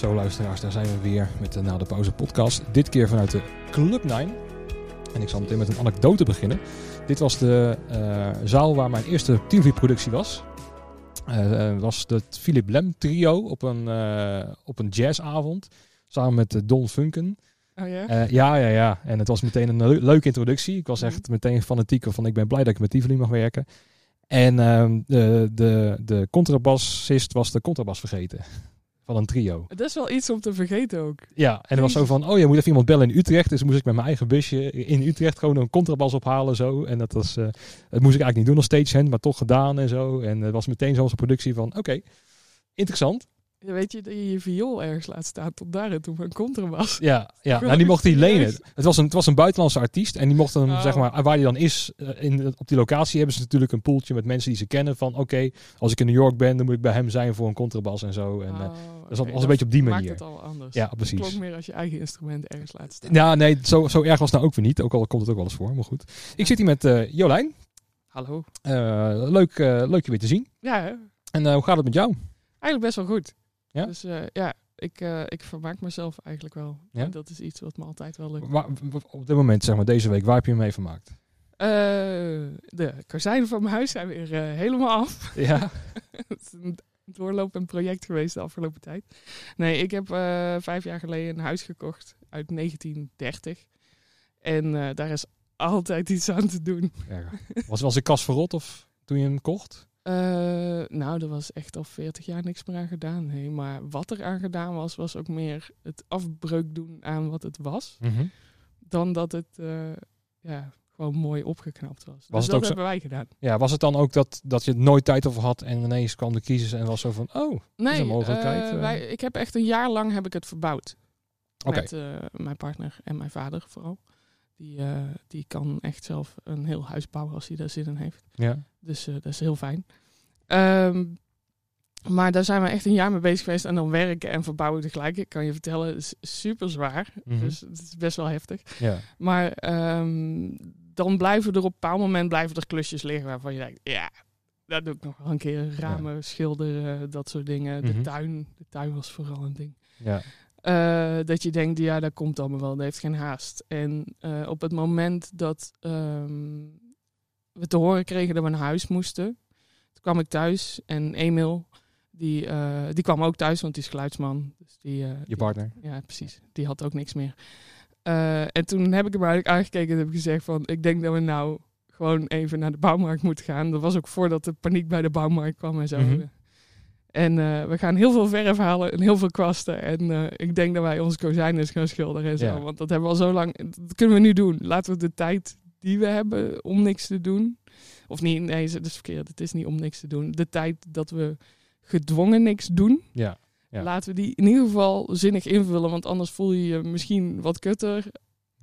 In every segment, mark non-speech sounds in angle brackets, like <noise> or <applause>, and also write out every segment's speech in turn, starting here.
Zo luisteraars, daar zijn we weer met de Na de Pauze podcast. Dit keer vanuit de Club 9. En ik zal meteen met een anekdote beginnen. Dit was de uh, zaal waar mijn eerste TV-productie was. Uh, was het Philip Lem trio op een, uh, op een jazzavond. Samen met Don Funken. Oh ja? ja, ja, ja. En het was meteen een le leuke introductie. Ik was echt meteen fanatiek van ik ben blij dat ik met Tivoli mag werken. En uh, de, de, de contrabassist was de contrabas vergeten. Van een trio. Dat is wel iets om te vergeten ook. Ja, en er was zo van, oh je moet even iemand bellen in Utrecht. Dus moest ik met mijn eigen busje in Utrecht gewoon een contrabas ophalen zo. En dat, was, uh, dat moest ik eigenlijk niet doen als stagehand, maar toch gedaan en zo. En het was meteen zo'n productie van, oké, interessant. Ja, weet je dat je je viool ergens laat staan tot daar en toen een contrabas. Ja, ja. <laughs> Nou, die mocht hij lenen. Het was, een, het was een buitenlandse artiest en die mocht hem, Oh. zeg maar, waar hij dan is, uh, in, op die locatie hebben ze natuurlijk een poeltje met mensen die ze kennen. Van oké, als ik in New York ben, dan moet ik bij hem zijn voor een contrabas en zo. En, uh, Oh, dat was een beetje op die maakt manier. het al anders. Ja, Het precies. klonk meer als je eigen instrument ergens laat staan. Ja, nee, zo, zo erg was het nou ook weer niet. Ook al komt het ook wel eens voor, maar goed. Ik zit hier met uh, Jolijn. Hallo. Uh, leuk, leuk je weer te zien. Ja, hè? En uh, hoe gaat het met jou? Eigenlijk best wel goed. Ja? Dus uh, ja, ik, uh, ik vermaak mezelf eigenlijk wel. Ja? En dat is iets wat me altijd wel lukt. Waar, op dit moment, zeg maar, deze week, waar heb je mee vermaakt? Uh, de kozijnen van mijn huis zijn weer uh, helemaal af. <laughs> Ja. <laughs> het is een doorlopend project geweest de afgelopen tijd. Nee, ik heb vijf jaar geleden een huis gekocht uit 1930. En daar is altijd iets aan te doen. Ja. Was, was de kast verrot of toen je hem kocht? Uh, nou, er was echt al 40 jaar niks meer aan gedaan. Nee, maar wat er aan gedaan was, was ook meer het afbreuk doen aan wat het was. Mm -hmm. Dan dat het uh, ja, gewoon mooi opgeknapt was. was dus het dat ook hebben wij gedaan. Ja, was het dan ook dat, dat je het nooit tijd over had en ineens kwam de crisis en was zo van, oh, nee, is een mogelijkheid? Uh, wij, ik heb echt een jaar lang heb ik het verbouwd. Okay. Met mijn partner en mijn vader vooral. Die, die kan echt zelf een heel huis bouwen als hij daar zin in heeft. Ja. Dus uh, dat is heel fijn. Um, maar daar zijn we echt een jaar mee bezig geweest. En dan werken en verbouwen tegelijk. Ik kan je vertellen, het is super zwaar. Mhm. Mm -hmm. Dus het is best wel heftig. Ja. Maar um, dan blijven er op een bepaald moment blijven er klusjes liggen waarvan je denkt, ja, dat doe ik nog wel een keer. Ramen, ja. schilderen, dat soort dingen. Mhm. De tuin, de tuin was vooral een ding. Ja. Uh, dat je denkt, ja, dat komt allemaal wel, dat heeft geen haast. En uh, op het moment dat um, we te horen kregen dat we naar huis moesten, toen kwam ik thuis en Emil, die, uh, die kwam ook thuis, want die is geluidsman. Dus die, je partner? Die, ja, precies. Die had ook niks meer. Uh, en toen heb ik hem eigenlijk aangekeken en heb ik gezegd van, ik denk dat we nou gewoon even naar de bouwmarkt moeten gaan. Dat was ook voordat de paniek bij de bouwmarkt kwam en zo. Mhm. En uh, we gaan heel veel verf halen en heel veel kwasten. En uh, ik denk dat wij onze kozijnen gaan schilderen en zo. Ja. Want dat hebben we al zo lang. Dat kunnen we nu doen. Laten we de tijd die we hebben om niks te doen. Of niet, nee, dat is verkeerd. Het is niet om niks te doen. De tijd dat we gedwongen niks doen. Ja. Ja. Laten we die in ieder geval zinnig invullen. Want anders voel je je misschien wat kutter.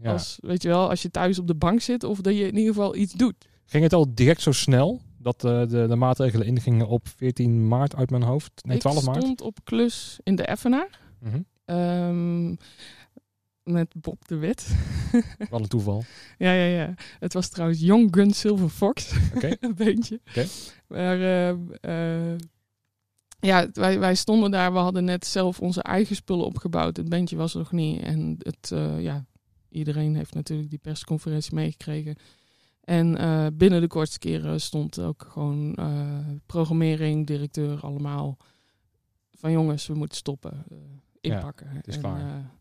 Ja. Als, weet je wel, als je thuis op de bank zit. Of dat je in ieder geval iets doet. Ging het al direct zo snel? Dat uh, de, de maatregelen ingingen op 14 maart uit mijn hoofd? Nee, 12 maart? Ik stond op klus in de Effenaar. Mm -hmm. um, met Bob de Wit. <laughs> Wat een toeval. ja, ja, ja. Het was trouwens Young Gun Silver Fox. Okay. <laughs> een beentje. Okay. Maar uh, uh, ja, wij, wij stonden daar. We hadden net zelf onze eigen spullen opgebouwd. Het bandje was er nog niet. En het, uh, ja, iedereen heeft natuurlijk die persconferentie meegekregen. En binnen de kortste keren stond ook gewoon programmering, directeur, allemaal van jongens, we moeten stoppen, inpakken. Ja, het is en, klaar.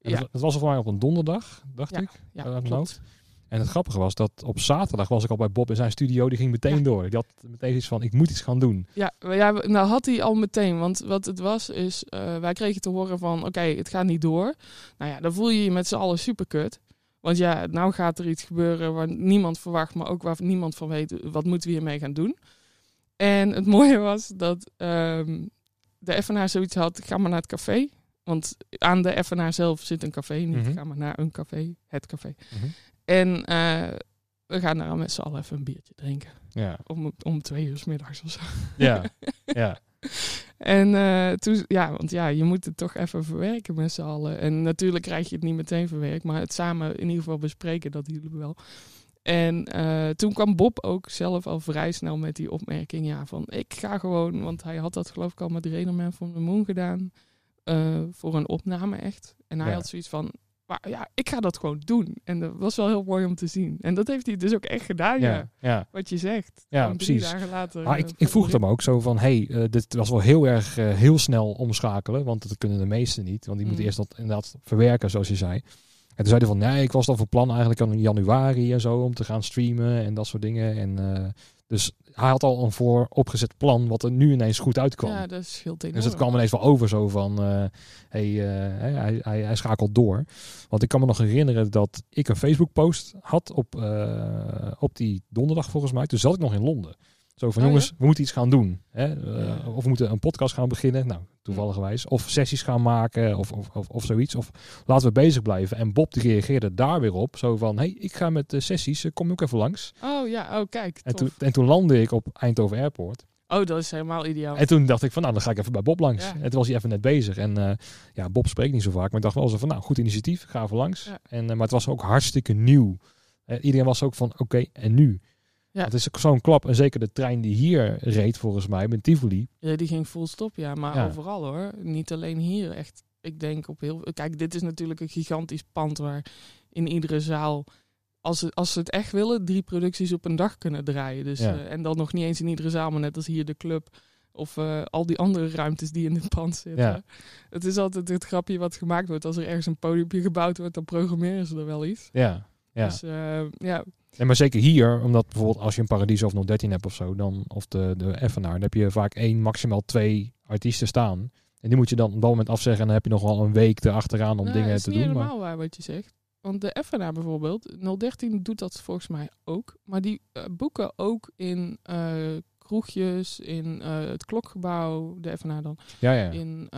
Ja. Dat, dat was voor mij op een donderdag, dacht Ja, ik. ja, uit mijn klopt. hoofd. En het grappige was dat op zaterdag was ik al bij Bob in zijn studio. Die ging meteen Ja. door. Die had meteen iets van, ik moet iets gaan doen. Ja, ja, nou had hij al meteen. Want wat het was, is uh, wij kregen te horen van... oké, okay, het gaat niet door. Nou ja, dan voel je je met z'n allen super kut. Want ja, nou gaat er iets gebeuren waar niemand verwacht... maar ook waar niemand van weet, wat moeten we hiermee gaan doen. En het <laughs> mooie was dat um, de FNA zoiets had... ga maar naar het café. Want aan de FNA zelf zit een café. Niet Mhm. ga maar naar een café, het café. Mhm. En uh, we gaan daar met z'n allen even een biertje drinken. Ja, Om, om twee uur 's middags of zo. ja, <laughs> ja. En uh, toen, ja, want ja, je moet het toch even verwerken met z'n allen. En natuurlijk krijg je het niet meteen verwerkt, maar het samen in ieder geval bespreken, dat hielp wel. En uh, toen kwam Bob ook zelf al vrij snel met die opmerking, ja, van ik ga gewoon, want hij had dat geloof ik al met Raiderman van de Moon gedaan. Eh, voor een opname echt. En hij Ja. had zoiets van, maar ja, ik ga dat gewoon doen. En dat was wel heel mooi om te zien. En dat heeft hij dus ook echt gedaan, ja. ja, ja. Wat je zegt. Ja, drie precies. dagen later. Ik, eh, ik vroeg voor- hem ook zo van, hey, eh, dit was wel heel erg heel snel omschakelen, want dat kunnen de meesten niet, want die moeten Mm. eerst dat inderdaad verwerken, zoals je zei. En toen zei hij van, nee, ik was dan van plan eigenlijk al in januari en zo om te gaan streamen en dat soort dingen. En dus hij had al een vooropgezet plan, wat er nu ineens goed uitkwam. Ja, dat scheelt enorm. Dus het kwam ineens wel over zo van, eh, hey, eh, hij, hij, hij schakelt door. Want ik kan me nog herinneren dat ik een Facebook post had op, eh, op die donderdag volgens mij. Toen zat ik nog in Londen. Zo van, Oh, jongens, we moeten iets gaan doen. Hè? Ja. Of we moeten een podcast gaan beginnen. Nou, toevallig Of sessies gaan maken of, of, of, of zoiets. Of laten we bezig blijven. En Bob die reageerde daar weer op. Zo van, hey, ik ga met de sessies, eh, kom ook even langs. Oh ja, oh kijk, En tof. toen, en toen landde ik op Eindhoven Airport. Oh, dat is helemaal ideaal. En toen dacht ik van, nou, dan ga ik even bij Bob langs. Ja. En toen was hij even net bezig. En eh, ja, Bob spreekt niet zo vaak. Maar ik dacht wel zo van, nou, goed initiatief. Ga even langs. Ja. En, eh, maar het was ook hartstikke nieuw. Eh, iedereen was ook van, oké, en nu? Ja. Het is zo'n klap. En zeker de trein die hier reed, volgens mij, met Tivoli. Ja, die ging full stop, ja. Maar Ja. overal hoor. Niet alleen hier. Echt, ik denk op heel... Kijk, dit is natuurlijk een gigantisch pand waar in iedere zaal... Als ze, als ze het echt willen, drie producties op een dag kunnen draaien. Dus, Ja. eh, en dan nog niet eens in iedere zaal, maar net als hier de club... Of eh, al die andere ruimtes die in dit pand zitten. Ja. Het is altijd het grapje wat gemaakt wordt. Als er ergens een podiumpje gebouwd wordt, dan programmeren ze er wel iets. Ja, ja. Dus eh, ja, Nee, maar zeker hier, omdat bijvoorbeeld als je een Paradiso of 013 hebt of zo, dan, of de, de Effenaar, dan heb je vaak één, maximaal twee artiesten staan. En die moet je dan op dat moment afzeggen en dan heb je nog wel een week erachteraan om Nou, dingen is te doen. Maar, helemaal waar wat je zegt. Want de FNA bijvoorbeeld, 013 doet dat volgens mij ook. Maar die eh, boeken ook in eh, kroegjes, in eh, het klokgebouw, de FNA dan. ja, ja. In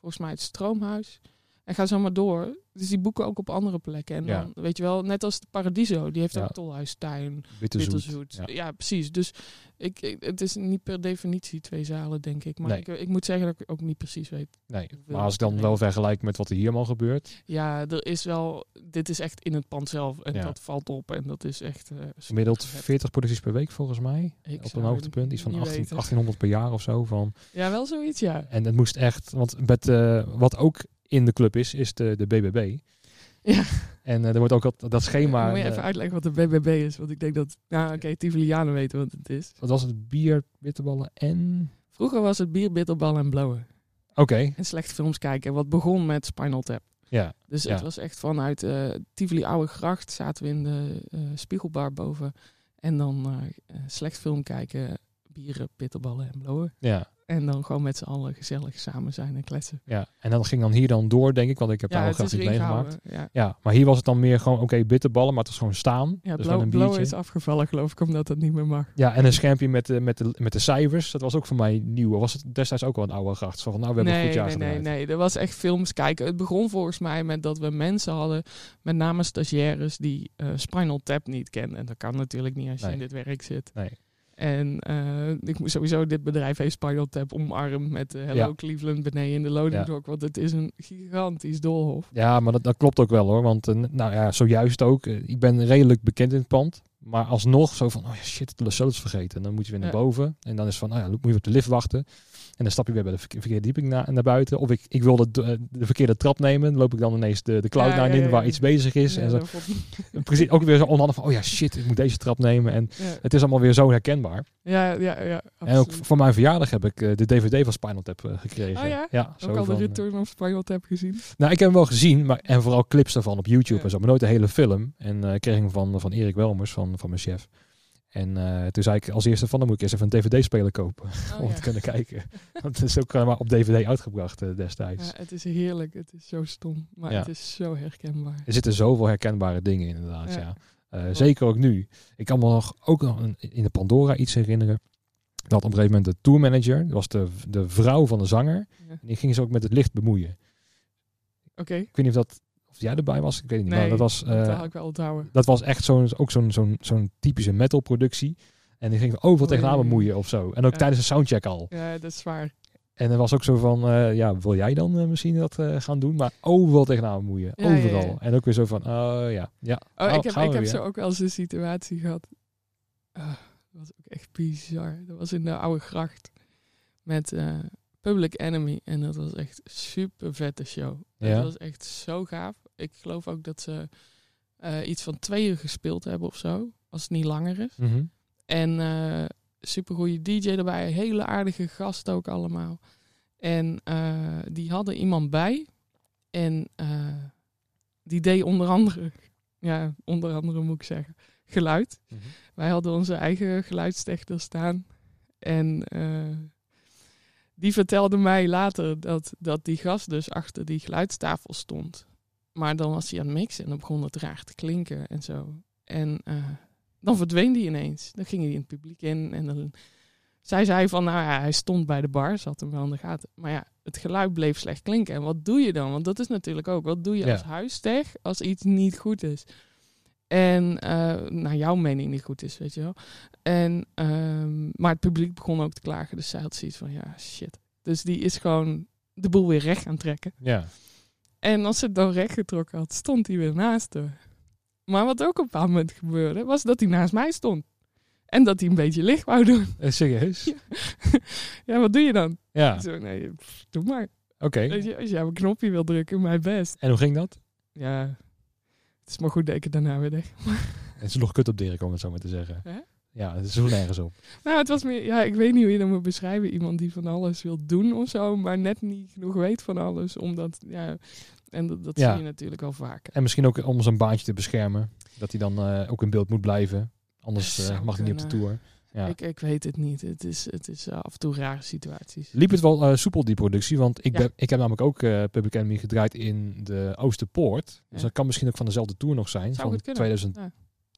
volgens mij het stroomhuis. En ga zo maar door. Dus die boeken ook op andere plekken. En Ja. dan, weet je wel, net als de Paradiso, die heeft Ja. ook Tolhuistuin. Bitterzoet. Ja. Ja. precies. Dus ik, ik- het is niet per definitie twee zalen, denk ik. Maar Nee. ik, ik moet zeggen dat ik ook niet precies weet. Nee, maar als ik dan wel vergelijk met wat er hier allemaal gebeurt, Ja, er is wel. Dit is echt in het pand zelf. En dat valt op. En dat is echt. eh, gemiddeld super vet. 40 producties per week volgens mij. Ik op een hoogtepunt, iets van niet 18, weten. 1800 per jaar of zo. Van. Ja, wel zoiets, ja. En het moest echt, want met, eh, wat ook in de club is, is de, de BBB. <laughs> Ja. En eh, er wordt ook dat, dat schema. Moet je eh, even uitleggen wat de BBB is? Want ik denk dat. Nou, oké, Tivolianen weten wat het is. wat was het? Bier, bitterballen en. Vroeger was het bier, bitterbal en blowen. Oké, En slechte films kijken. Wat begon met Spinal Tap. ja. Dus Ja. het was echt vanuit eh Tivoli Oude Gracht zaten we in de spiegelbar boven. En dan eh, slecht film kijken, bieren, bitterballen en blowen. Ja, En dan gewoon met z'n allen gezellig samen zijn en kletsen. ja. En dan ging dan hier dan door, denk ik, want ik heb Ja, daar wel het graag iets meegemaakt. Ja, Ja, maar hier was het dan meer gewoon, oké, bitterballen, maar het was gewoon staan. ja dus blowen biertje. is afgevallen geloof ik, omdat dat niet meer mag. Ja, en een schermpje met de, met, de, met de cijfers. Dat was ook voor mij nieuw. Was het destijds ook wel een oude gracht? Zo van, nou, we hebben een goed jaar nee, nee, gedraaid. nee. Er was echt films kijken. Het begon volgens mij met dat we mensen hadden, met name stagiaires, die eh, Spinal Tap niet kennen. En dat kan natuurlijk niet als je Nee. in dit werk zit. Nee. En eh, ik moet sowieso dit bedrijf heeft Spinal Tap omarmd met eh, Hello Ja. Cleveland beneden in de loading dock. Want het is een gigantisch doolhof. Ja, maar dat, dat klopt ook wel hoor. Want uh, nou ja, zojuist ook. Ik ben redelijk bekend in het pand. Maar alsnog zo van, oh ja, shit, de sleutels vergeten. En dan moet je weer naar boven. En dan is van, oh ja, moet je op de lift wachten. En dan stap je weer bij de verke- verkeerde dieping na, naar buiten. Of ik, ik wil de, de, de verkeerde trap nemen. Dan loop ik dan ineens de, de cloud Ja, naar ja, in waar iets bezig is. En zo. Precies, ook weer zo onhandig van, oh ja, shit, ik moet deze trap nemen. En het is allemaal weer zo herkenbaar. ja, ja, ja, En ook voor mijn verjaardag heb ik uh, de DVD van Spinal Tap uh, gekregen. Oh ja? Ja, zo Ook al van, de Return of Spinal Tap gezien. Nou, ik heb hem wel gezien, maar, en vooral clips daarvan op YouTube en zo, maar nooit de hele film. En eh, ik kreeg hem van, van Erik Welmers, van, van mijn chef. En eh, toen zei ik als eerste van, dan moet ik eerst even een DVD-speler kopen Oh, <laughs> om ja. te kunnen kijken. <laughs> Want het is ook maar op DVD uitgebracht eh, destijds. Ja, het is heerlijk. Het is zo stom. Maar Ja. het is zo herkenbaar. Er zitten zoveel herkenbare dingen in, inderdaad. Ja. Klopt. zeker ook nu. Ik kan me nog ook nog een, in de Pandora iets herinneren. Dat op een gegeven moment de tourmanager, dat was de, de vrouw van de zanger, en die ging ze ook met het licht bemoeien. Oké. Ik weet niet of dat of jij erbij was, ik weet het niet. Nee, maar dat was, dat eh, had ik wel onthouden. dat was echt zo'n, ook zo'n, zo'n, zo'n typische metalproductie. En die ging overal tegenaan Oei. bemoeien of zo. En ook Ja. tijdens de soundcheck al. Ja, dat is zwaar. En er was ook zo van, eh, ja, wil jij dan eh, misschien dat gaan doen? Maar overal tegenaan bemoeien. Ja, overal. ja. En ook weer zo van, oh ja, ja. Oh, Oh, ik heb, ik heb zo ook wel eens een situatie gehad. Ah, dat was ook echt bizar. Dat was in de oude gracht. Met Public Enemy. En dat was echt super vette show. Ja. Dat was echt zo gaaf. Ik geloof ook dat ze eh, iets van twee uur gespeeld hebben of zo. Als het niet langer is. Mhm. En eh super goede DJ erbij. Hele aardige gasten ook allemaal. En eh, die hadden iemand bij. En die deed onder andere, <laughs> ja, onder andere moet ik zeggen, geluid. Mhm. Wij hadden onze eigen geluidstechter staan. En die vertelde mij later dat, dat die gast dus achter die geluidstafel stond. Maar dan was hij aan het mixen en dan begon het raar te klinken en zo. En eh, dan verdween die ineens. Dan ging hij in het publiek in en dan... Zij zei van, nou ja, hij stond bij de bar, zat hem wel in de gaten. Maar ja, het geluid bleef slecht klinken. En wat doe je dan? Want dat is natuurlijk ook, wat doe je Ja. als huistech als iets niet goed is? En eh naar jouw mening niet goed is, weet je wel. En, ehm, maar het publiek begon ook te klagen. Dus zij had zoiets van, ja, shit. Dus die is gewoon de boel weer recht gaan trekken. Ja. En als ze het dan recht getrokken had, stond hij weer naast haar. Maar wat ook op een bepaald moment gebeurde, was dat hij naast mij stond. En dat hij een beetje licht wou doen. Eh, serieus? Ja. <laughs> ja, wat doe je dan? Ja. Zo, nee, pff, doe maar. Oké. Als jij een knopje wil drukken, mijn best. En hoe ging dat? Ja, het is maar goed dat ik het daarna weer deed. <laughs> Het is nog kut op Dirk, om het zo maar te zeggen. Hè? Ja, het is zo nergens op. Nou, het was meer, ja, ik weet niet hoe je dat moet beschrijven. Iemand die van alles wil doen of zo, maar net niet genoeg weet van alles. Omdat, ja, en dat, dat Ja. zie je natuurlijk al vaker. En misschien ook om zijn baantje te beschermen. Dat hij dan eh, ook in beeld moet blijven. Anders eh, mag hij niet op de tour. Ja. Ik, ik weet het niet. Het is, het is eh, af en toe rare situaties. Liep het wel soepel, die productie? Want ik, Ja. ben, ik heb namelijk ook Public Enemy gedraaid in de Oosterpoort. Dus Ja. dat kan misschien ook van dezelfde tour nog zijn. Zou van goed kunnen.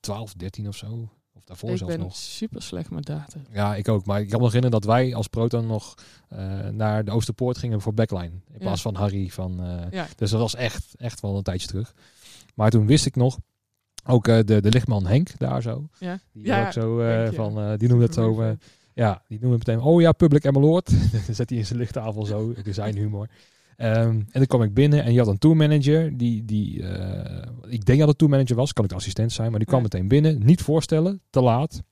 2012, 13 of zo. Of daarvoor ik zelfs ben nog. super slecht met data. Ja, ik ook. Maar ik kan me herinneren dat wij als Proton nog eh, naar de Oosterpoort gingen voor backline. In Ja. plaats van Harry. Van, eh, Ja. Dus dat was echt, echt wel een tijdje terug. Maar toen wist ik nog, ook eh, de, de lichtman Henk daar zo. Ja. Die, Ja, ook zo, Henk, van, die noemde het zo, ja, die noemde het meteen, oh ja, Public Emmeloord. <laughs> dan zet hij in zijn lichttafel zo, <laughs> zijn humor. Ehm, en dan kwam ik binnen en je had een tourmanager, die, die eh, ik denk dat het tourmanager was, kan ik de assistent zijn, maar die kwam Ja. meteen binnen, niet voorstellen, te laat.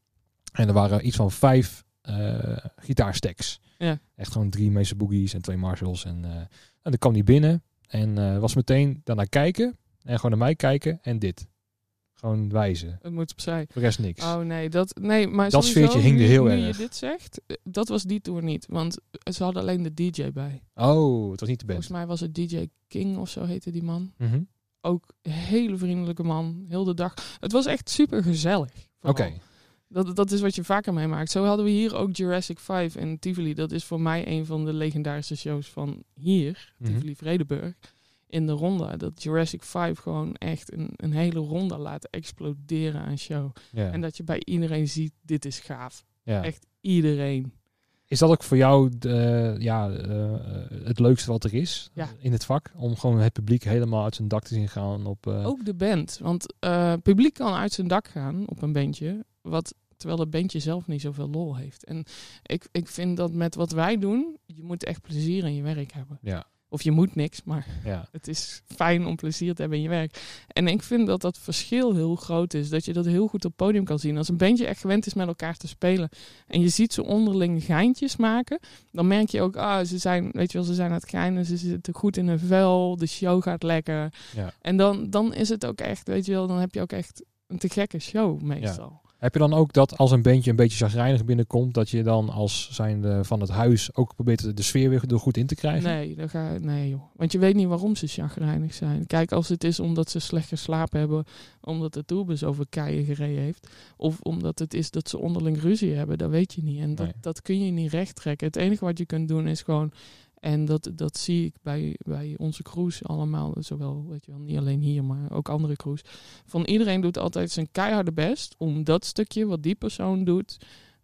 En er waren iets van vijf eh gitaarstacks. Ja. Echt gewoon drie Mesa Boogies en twee Marshalls. En, eh, en dan kwam hij binnen en was meteen daarnaar kijken en gewoon naar mij kijken en dit. Gewoon wijzen. Het moet opzij. Voor de rest niks. Oh nee, dat, nee maar Dat sowieso, sfeertje hing er heel nu erg. je dit zegt, eh, dat was die tour niet. Want ze hadden alleen de DJ bij. Oh, het was niet de band. Volgens mij was het DJ King of zo heette die man. Mhm. Ook een hele vriendelijke man, heel de dag. Het was echt super gezellig. Oké. Dat, dat is wat je vaker meemaakt. Zo hadden we hier ook Jurassic 5 in Tivoli. Dat is voor mij een van de legendarische shows van hier, Mhm. Tivoli Vredenburg. In de ronde. Dat Jurassic 5 gewoon echt een, een hele ronde laat exploderen aan show. Ja. En dat je bij iedereen ziet, dit is gaaf. ja. Echt iedereen. Is dat ook voor jou de, ja, eh, het leukste wat er is Ja. in het vak? Om gewoon het publiek helemaal uit zijn dak te zien gaan op... eh, Ook de band. Want eh publiek kan uit zijn dak gaan op een bandje. Wat, terwijl het bandje zelf niet zoveel lol heeft. En ik, ik vind dat met wat wij doen, je moet echt plezier in je werk hebben. Ja, Of je moet niks, maar ja. het is fijn om plezier te hebben in je werk. En ik vind dat dat verschil heel groot is. Dat je dat heel goed op het podium kan zien. Als een bandje echt gewend is met elkaar te spelen. En je ziet ze onderling geintjes maken. Dan merk je ook, ah, ze zijn, weet je wel, ze zijn aan het geinen. Ze zitten goed in hun vel. De show gaat lekker. Ja. En dan, dan is het ook echt, weet je wel, dan heb je ook echt een te gekke show meestal. Heb je dan ook dat als een bandje een beetje chagrijnig binnenkomt, dat je dan als zijnde van het huis ook probeert de sfeer weer er goed in te krijgen? Nee, dat ga, nee joh. Want je weet niet waarom ze chagrijnig zijn. Kijk, als het is omdat ze slecht geslapen hebben, omdat de tourbus over keien gereden heeft. Of omdat het is dat ze onderling ruzie hebben, dat weet je niet. En dat, Nee. dat kun je niet recht trekken. Het enige wat je kunt doen is gewoon... En dat, dat zie ik bij, bij onze crews allemaal. Zowel, weet je wel, niet alleen hier, maar ook andere crews. Van iedereen doet altijd zijn keiharde best om dat stukje wat die persoon doet,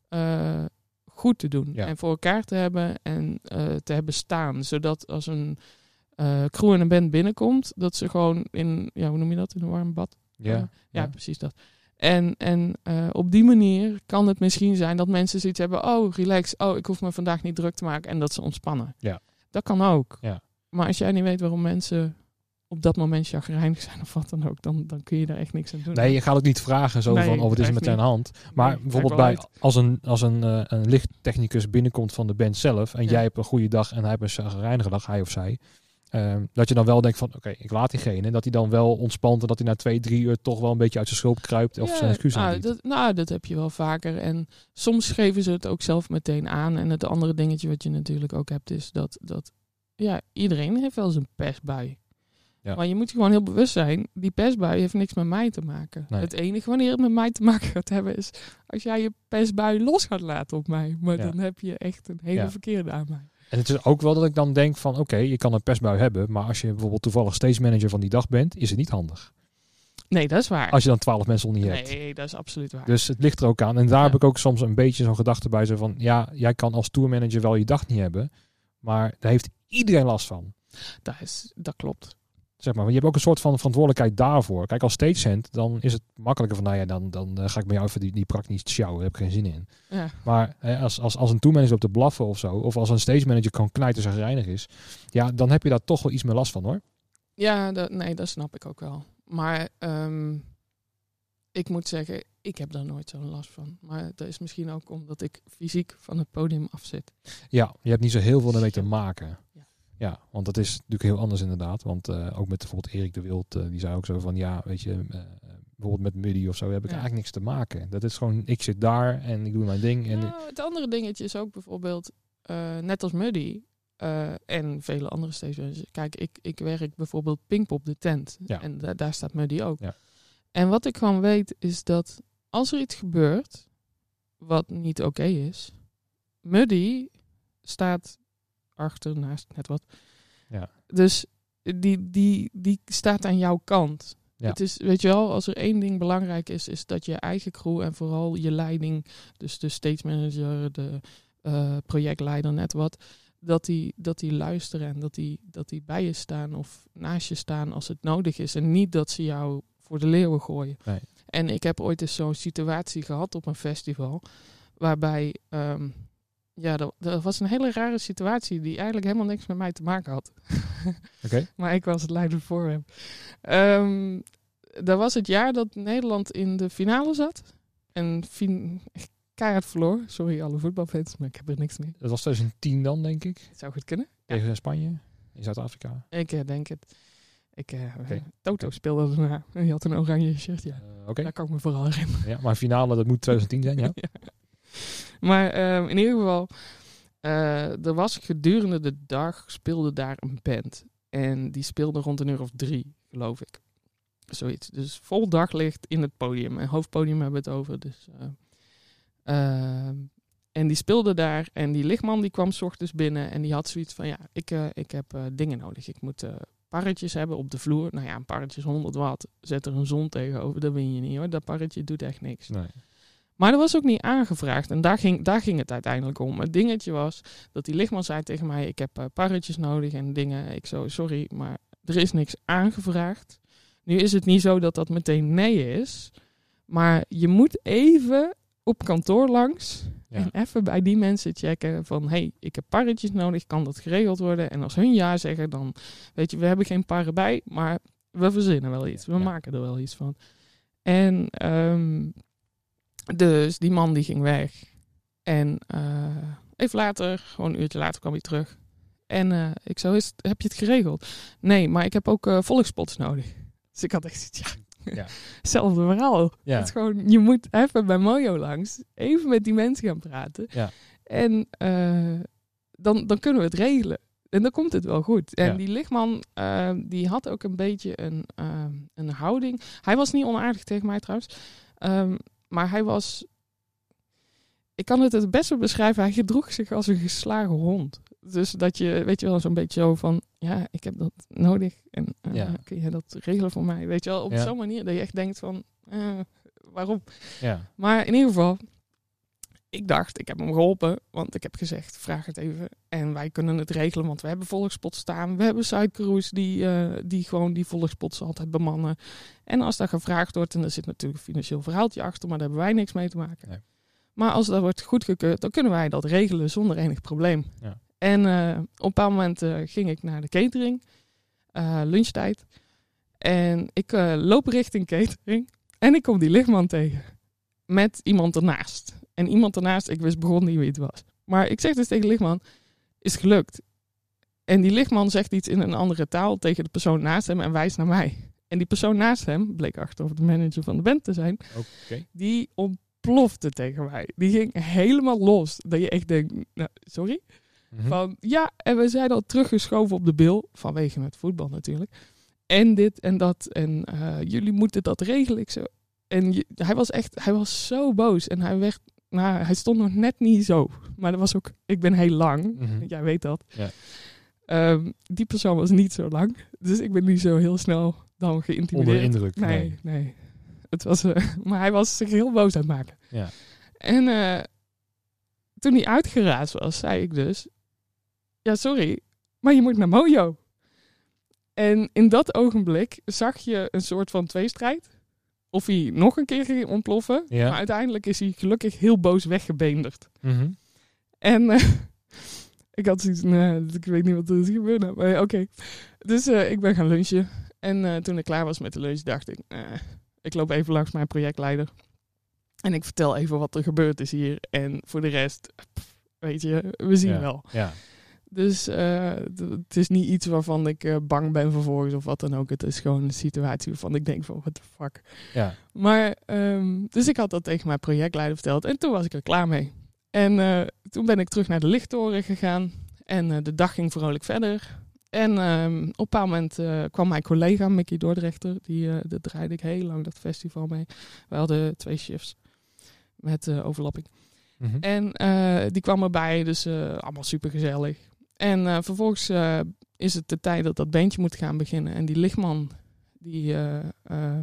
eh, goed te doen. Ja. En voor elkaar te hebben en eh, te hebben staan. Zodat als een eh, crew en een band binnenkomt, dat ze gewoon in, ja, hoe noem je dat, in een warm bad? Ja. Ja, ja, precies dat. En, en op die manier kan het misschien zijn dat mensen zoiets hebben, oh, relax, oh, ik hoef me vandaag niet druk te maken en dat ze ontspannen. Ja. Dat kan ook. Ja. Maar als jij niet weet waarom mensen op dat moment chagrijnig zijn of wat dan ook, dan, dan kun je daar echt niks aan doen. Nee, je gaat ook niet vragen zo Nee, van, oh, wat is er met zijn hand. Maar Nee, bijvoorbeeld bij, als een, als een, eh, een lichttechnicus binnenkomt van de band zelf en Ja. jij hebt een goede dag en hij heeft een chagrijnige dag, hij of zij. Ehm, dat je dan wel denkt van, oké, ik laat diegene. En dat hij dan wel ontspant en dat hij na twee, drie uur toch wel een beetje uit zijn schulp kruipt of Ja, zijn excuus nou, aanbiedt. dat, nou, dat heb je wel vaker. En soms geven ze het ook zelf meteen aan. En het andere dingetje wat je natuurlijk ook hebt, is dat, dat ja, iedereen heeft wel zijn pestbui. Ja. Maar je moet gewoon heel bewust zijn, die pestbui heeft niks met mij te maken. Nee. Het enige wanneer het met mij te maken gaat hebben, is als jij je pestbui los gaat laten op mij. Maar Ja. dan heb je echt een hele verkeerde aan mij. En het is ook wel dat ik dan denk van, oké, je kan een pestbui hebben, maar als je bijvoorbeeld toevallig stage manager van die dag bent, is het niet handig. Nee, dat is waar. Als je dan twaalf mensen om niet hebt. nee, dat is absoluut waar. Dus het ligt er ook aan. En daar Ja. heb ik ook soms een beetje zo'n gedachte bij. Zo van, ja, jij kan als tourmanager wel je dag niet hebben. Maar daar heeft iedereen last van. dat, is, dat klopt. Zeg maar. Je hebt ook een soort van verantwoordelijkheid daarvoor. Kijk, als stagehand, dan is het makkelijker van, nou ja, dan, dan eh, ga ik met jou even die, die praktisch sjouwen. Daar heb ik geen zin in. Ja. Maar hè, als, als, als een tourmanager op te blaffen of zo, of als een stage manager kan knijten en reinig is, ja, dan heb je daar toch wel iets meer last van hoor. Ja, dat, nee, dat snap ik ook wel. Maar ehm, ik moet zeggen, ik heb daar nooit zo'n last van. Maar dat is misschien ook omdat ik fysiek van het podium af zit. Ja, je hebt niet zo heel veel ermee te maken. Ja. Want dat is natuurlijk heel anders inderdaad. Want eh, ook met bijvoorbeeld Erik de Wild, eh, die zei ook zo van, ja, weet je, eh, bijvoorbeeld met Muddy of zo heb ik Ja. eigenlijk niks te maken. Dat is gewoon, ik zit daar en ik doe mijn ding. En Nou, het andere dingetje is ook bijvoorbeeld, net als Muddy en vele andere stages. Kijk, ik, ik werk bijvoorbeeld Pinkpop de tent. Ja. En da- daar staat Muddy ook. Ja. En wat ik gewoon weet is dat als er iets gebeurt wat niet oké is, Muddy staat achter, naast, net wat. Ja. Dus die, die, die staat aan jouw kant. Ja. Het is, weet je wel, als er één ding belangrijk is, is dat je eigen crew en vooral je leiding, dus de stage manager, de eh, projectleider, net wat, dat die, dat die luisteren en dat die, dat die bij je staan of naast je staan als het nodig is. En niet dat ze jou voor de leeuwen gooien. Nee. En ik heb ooit eens zo'n situatie gehad op een festival, waarbij, ehm, ja, dat, dat was een hele rare situatie die eigenlijk helemaal niks met mij te maken had. <laughs> Oké. Maar ik was het leider voor hem. Ehm, dat was het jaar dat Nederland in de finale zat. En fin keihard verloor. Sorry alle voetbalfans, maar ik heb er niks mee. Dat was 2010 dan, denk ik. Zou goed kunnen. Ja. Tegen Spanje in Zuid-Afrika. Ik eh, denk het. Ik, Oké. Toto speelde erna. En die had een oranje shirt, ja. Oké. Daar kan ik me vooral herinneren. Ja, maar finale, dat moet 2010 zijn, ja. <laughs> Maar ehm, in ieder geval, eh, er was gedurende de dag speelde daar een band. En die speelde rond een uur of drie, geloof ik. Zoiets. Dus vol daglicht in het podium. En hoofdpodium hebben we het over. Dus, eh, ehm, en die speelde daar. En die lichtman die kwam s binnen. En die had zoiets van, ja, ik, eh, ik heb dingen nodig. Ik moet parretjes hebben op de vloer. Nou ja, een parretje is 100 watt. Zet er een zon tegenover. Dat win je niet hoor. Dat parretje doet echt niks. Nee. Maar dat was ook niet aangevraagd. En daar ging, daar ging het uiteindelijk om. Het dingetje was dat die lichtman zei tegen mij... ik heb eh, parretjes nodig en dingen. Ik zo, sorry, maar er is niks aangevraagd. Nu is het niet zo dat dat meteen nee is. Maar je moet even op kantoor langs... Ja. en even bij die mensen checken van... hey, ik heb parretjes nodig, kan dat geregeld worden? En als hun ja zeggen, dan... weet je, we hebben geen parren bij... maar we verzinnen wel iets. We Ja. maken er wel iets van. En... ehm, dus die man die ging weg. En eh, even later, gewoon een uurtje later, kwam hij terug. En eh, ik zo, is, heb je het geregeld? Nee, maar ik heb ook eh volkspots nodig. <laughs> Dus ik had echt ja, Ja. <laughs> hetzelfde verhaal. Ja. Het is gewoon, je moet even bij Mojo langs, even met die mensen gaan praten. Ja. En dan, dan kunnen we het regelen. En dan komt het wel goed. En Ja. die lichtman, die had ook een beetje een, een houding. Hij was niet onaardig tegen mij trouwens. Ehm, maar hij was... Ik kan het het beste beschrijven. Hij gedroeg zich als een geslagen hond. Dus dat je, weet je wel, zo'n beetje zo van... Ja, ik heb dat nodig. En eh, Ja. kun je dat regelen voor mij? Weet je wel, op Ja. zo'n manier dat je echt denkt van... eh, waarom? Ja. Maar in ieder geval, ik dacht, ik heb hem geholpen. Want ik heb gezegd, vraag het even. En wij kunnen het regelen, want we hebben volgspot staan. We hebben sidecrews die, eh, die gewoon die volgspots altijd bemannen. En als dat gevraagd wordt, en er zit natuurlijk een financieel verhaaltje achter, maar daar hebben wij niks mee te maken. Nee. Maar als dat wordt goedgekeurd, dan kunnen wij dat regelen zonder enig probleem. Ja. En eh, op een bepaald moment eh, ging ik naar de catering, lunchtijd. En ik loop richting catering en ik kom die lichtman tegen. Met iemand ernaast. En iemand ernaast, ik wist begon niet wie het was. Maar ik zeg dus tegen lichtman, is gelukt. En die lichtman zegt iets in een andere taal tegen de persoon naast hem en wijst naar mij. En die persoon naast hem, bleek achteraf de manager van de band te zijn, die ontplofte tegen mij. Die ging helemaal los. Dat je echt denkt, nou, sorry? Mhm. Van ja, en we zijn al teruggeschoven op de bil. Vanwege het voetbal natuurlijk. En dit en dat. En eh, jullie moeten dat regelen. Ik zo. En je- hij was echt, hij was zo boos. En hij werd, nou, hij stond nog net niet zo. Maar dat was ook, ik ben heel lang. Mhm. Jij weet dat. Ja. Ehm, die persoon was niet zo lang. Dus ik ben niet zo heel snel dan Onder de geïntimideerd. indruk. Nee, nee. Het was, eh, <laughs> maar hij was zich heel boos aan het maken. Ja. En eh, toen hij uitgeraasd was, zei ik dus... Ja, sorry, maar je moet naar Mojo. En in dat ogenblik zag je een soort van tweestrijd. Of hij nog een keer ging ontploffen. Ja. Maar uiteindelijk is hij gelukkig heel boos weggebeenderd. Mhm. En eh, <laughs> ik had zoiets, nee, ik weet niet wat er is gebeurd. nou, Maar oké. Dus eh, ik ben gaan lunchen. En eh, toen ik klaar was met de lunch, dacht ik, ik loop even langs mijn projectleider. En ik vertel even wat er gebeurd is hier. En voor de rest, pff, weet je, we zien Ja. wel. Ja. Dus eh, het is niet iets waarvan ik eh, bang ben vervolgens of wat dan ook. Het is gewoon een situatie waarvan ik denk van, what the fuck. Ja. Maar, ehm, dus ik had dat tegen mijn projectleider verteld en toen was ik er klaar mee. En eh, toen ben ik terug naar de lichttoren gegaan en de dag ging vrolijk verder. En ehm, op een bepaald moment kwam mijn collega Mickey Dordrechter, die, dat draaide ik heel lang dat festival mee. We hadden twee shifts met overlapping. Mhm. En die kwam erbij, dus allemaal super gezellig. En eh, vervolgens eh, is het de tijd dat dat bandje moet gaan beginnen. En die lichtman, die, eh,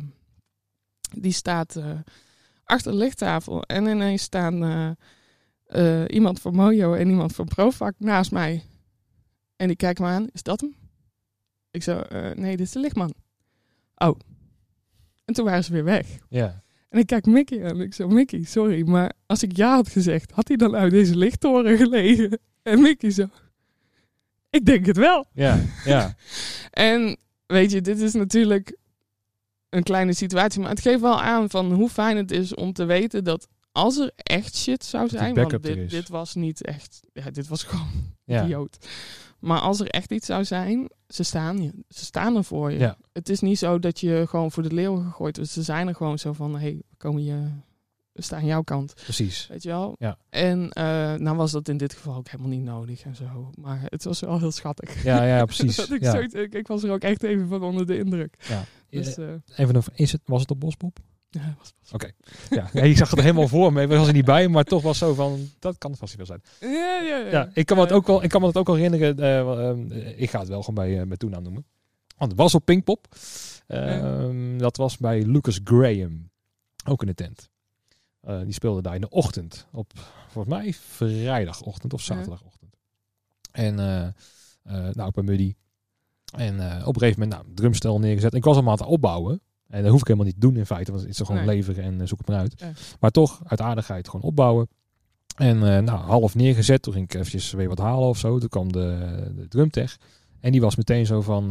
die staat achter de lichttafel. En ineens staan iemand van Mojo en iemand van Provac naast mij. En die kijken me aan, is dat hem? Ik zo, nee, dit is de lichtman. Oh. En toen waren ze weer weg. Ja. En ik kijk Mickey aan en ik zo, Mickey, sorry, maar als ik ja had gezegd, had hij dan uit deze lichttoren gelegen? En Mickey zo, ik denk het wel. Ja. Ja. <laughs> En weet je, dit is natuurlijk een kleine situatie, maar het geeft wel aan van hoe fijn het is om te weten dat als er echt shit zou zijn, want dit, dit was niet echt, ja, dit was gewoon Ja. idioot. Maar als er echt iets zou zijn, ze staan, je, ze staan er voor je. Ja. Het is niet zo dat je gewoon voor de leeuw gegooid wordt. Ze zijn er gewoon zo van, hé, hey, we komen je, staan aan jouw kant. Precies. Weet je wel? Ja. En eh, nou was dat in dit geval ook helemaal niet nodig en zo. Maar het was wel heel schattig. Ja, ja, <laughs> precies. Dat ik, Ja. zoiets- ik, ik was er ook echt even van onder de indruk. Ja. Dus, eh, Even een, is het, was het op Bospop? ja, was, was- Ja, ja, ik zag het helemaal voor me. Ik was er niet bij, maar toch was zo van, dat kan het vast wel zijn. ja, ja, ja. Ja, ik kan me het ook wel, ik kan me het ook wel herinneren. eh, ik ga het wel gewoon bij, uh, bij toenaam noemen. Want het was op Pinkpop. Ehm, Dat was bij Lucas Graham. Ook in de tent. Eh, die speelde daar in de ochtend. Op, volgens mij, vrijdagochtend of zaterdagochtend. En eh eh nou, bij Muddy. En op een gegeven moment, nou, drumstel neergezet. Ik was allemaal aan het opbouwen. En dat hoef ik helemaal niet te doen in feite. Want het is er gewoon Nee. leveren en zoek het maar uit. Ja. Maar toch, uit aardigheid gewoon opbouwen. En nou, half neergezet. Toen ging ik eventjes weer wat halen of zo. Toen kwam de, de drumtech. En die was meteen zo van,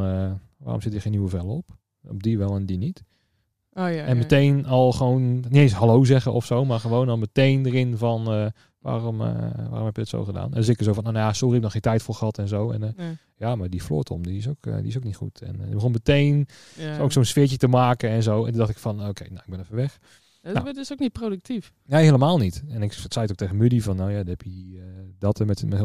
waarom zit hier geen nieuwe vel op? Op die wel en die niet. Oh, ja. En meteen al gewoon, niet eens hallo zeggen of zo, maar gewoon al meteen erin van, eh, waarom, eh, waarom heb je het zo gedaan? En dus ik er zo van, nou ja, sorry, ik heb nog geen tijd voor gehad en zo. En eh, Ja. ja, maar die floortom, die is ook, die is ook niet goed. En uh, begon meteen Ja. ook zo'n sfeertje te maken en zo. En toen dacht ik van, oké, nou, ik ben even weg. Dat nou. is dus ook niet productief. Nee, helemaal niet. En ik zei het ook tegen Muddy van, nou ja, dan heb je dat er met, met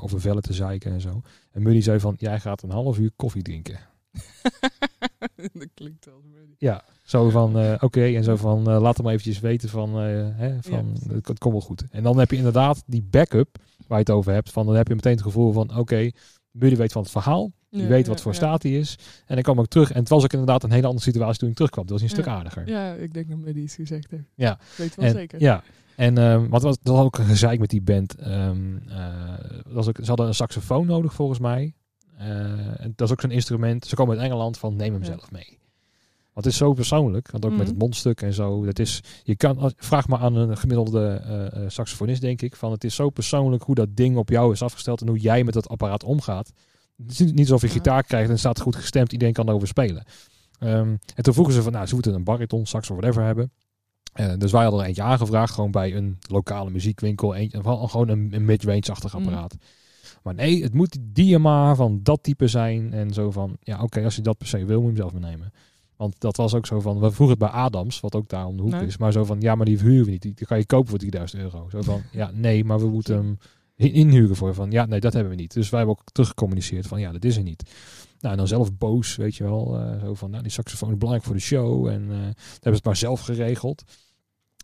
over vellen te zeiken en zo. En Muddy zei van, jij gaat een half uur koffie drinken. <laughs> <laughs> dat klinkt Muddy. Ja, zo van eh, oké en zo van eh, laat hem eventjes weten van, eh, hè, van Ja. het, het komt wel goed. En dan heb je inderdaad die backup waar je het over hebt. Van dan heb je meteen het gevoel van oké, Buddy weet van het verhaal. Die Ja, weet ja, wat voor staat hij is. En dan kwam ik terug. En het was ook inderdaad een hele andere situatie toen ik terugkwam. Dat was een stuk aardiger. Ja, ik denk dat Muddy iets gezegd heeft. Ja. Ik weet wel En, zeker. Ja. En ehm, wat was, dat was ook een gezeik met die band. Ehm, eh, was ook, ze hadden een saxofoon nodig volgens mij. Eh, en dat is ook zo'n instrument. Ze komen uit Engeland van neem hem Ja. zelf mee. Want het is zo persoonlijk. Want ook met Mhm. het mondstuk en zo. Dat is, je kan, vraag maar aan een gemiddelde eh, eh, saxofonist denk ik. Van het is zo persoonlijk hoe dat ding op jou is afgesteld. En hoe jij met dat apparaat omgaat. Het is niet, alsof je gitaar krijgt en staat goed gestemd. Iedereen kan erover spelen. Ehm, en toen vroegen ze van, nou, ze moeten een bariton, sax of whatever hebben. Dus wij hadden er eentje aangevraagd, gewoon bij een lokale muziekwinkel. Eentje, gewoon een, een mid-range-achtig Mm. Maar nee, het moet die Diama van dat type zijn. En zo van, ja oké, als je dat per se wil, moet je hem zelf meenemen. Want dat was ook zo van, we vroegen het bij Adams, wat ook daar om de hoek Nee. is. Maar zo van, ja, maar die huren we niet. Die kan je kopen voor 3000 euro. Zo van, ja, nee, maar we <laughs> moeten hem in- inhuren voor. Van, ja, nee, dat hebben we niet. Dus wij hebben ook teruggecommuniceerd van, ja, dat is er niet. Nou, en dan zelf boos, weet je wel. eh, zo van, nou, die saxofoon is belangrijk voor de show. En dan hebben ze het maar zelf geregeld.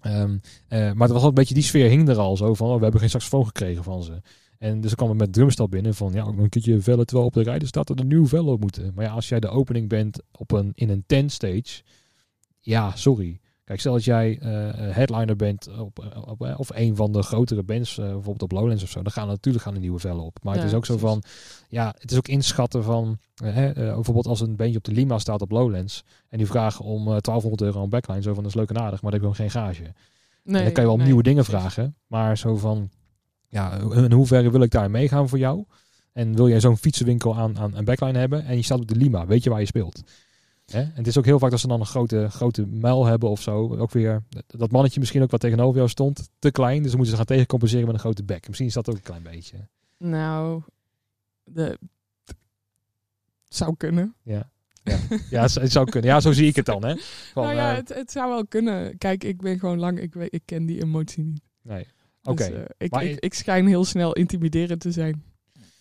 Ehm, eh, maar het was wel een beetje, die sfeer hing er al zo van, oh, we hebben geen saxofoon gekregen van ze. En dus kwam het met drumstel binnen van, ja, ook nog een keertje vellen terwijl op de rijden staat dat er een nieuw vel op moeten. Maar ja, als jij de opening bent op een, in een tent stage, ja, sorry. Kijk, stel dat jij eh, headliner bent op, eh, op, eh, of een van de grotere bands, bijvoorbeeld op Lowlands of zo, dan gaan natuurlijk gaan er nieuwe vellen op. Maar het is ook zo van, ja, het is ook inschatten van, hè, bijvoorbeeld als een bandje op de Lima staat op Lowlands en die vragen om eh 1200 euro aan backline, zo van, dat is leuk en aardig, maar dan heb je gewoon geen gage. Nee, en dan kan je wel nee, nieuwe dingen precies. vragen, maar zo van, ja, in hoeverre wil ik daar meegaan voor jou? En wil jij zo'n fietsenwinkel aan, aan een backline hebben en je staat op de Lima, weet je waar je speelt? Hè? En het is ook heel vaak dat ze dan een grote, grote muil hebben of zo. Ook weer dat mannetje misschien ook wat tegenover jou stond, te klein. Dus dan moeten ze gaan tegencompenseren met een grote bek. Misschien is dat ook een klein beetje. Nou, de... zou kunnen. Ja, ja. ja het, zou kunnen. Ja, zo zie ik het dan. Hè? Van, nou ja, eh, het, het zou wel kunnen. Kijk, ik ben gewoon lang, ik, weet, ik ken die emotie niet. nee. Oké. Dus, eh, ik, Maar- ik, ik schijn heel snel intimiderend te zijn. <laughs>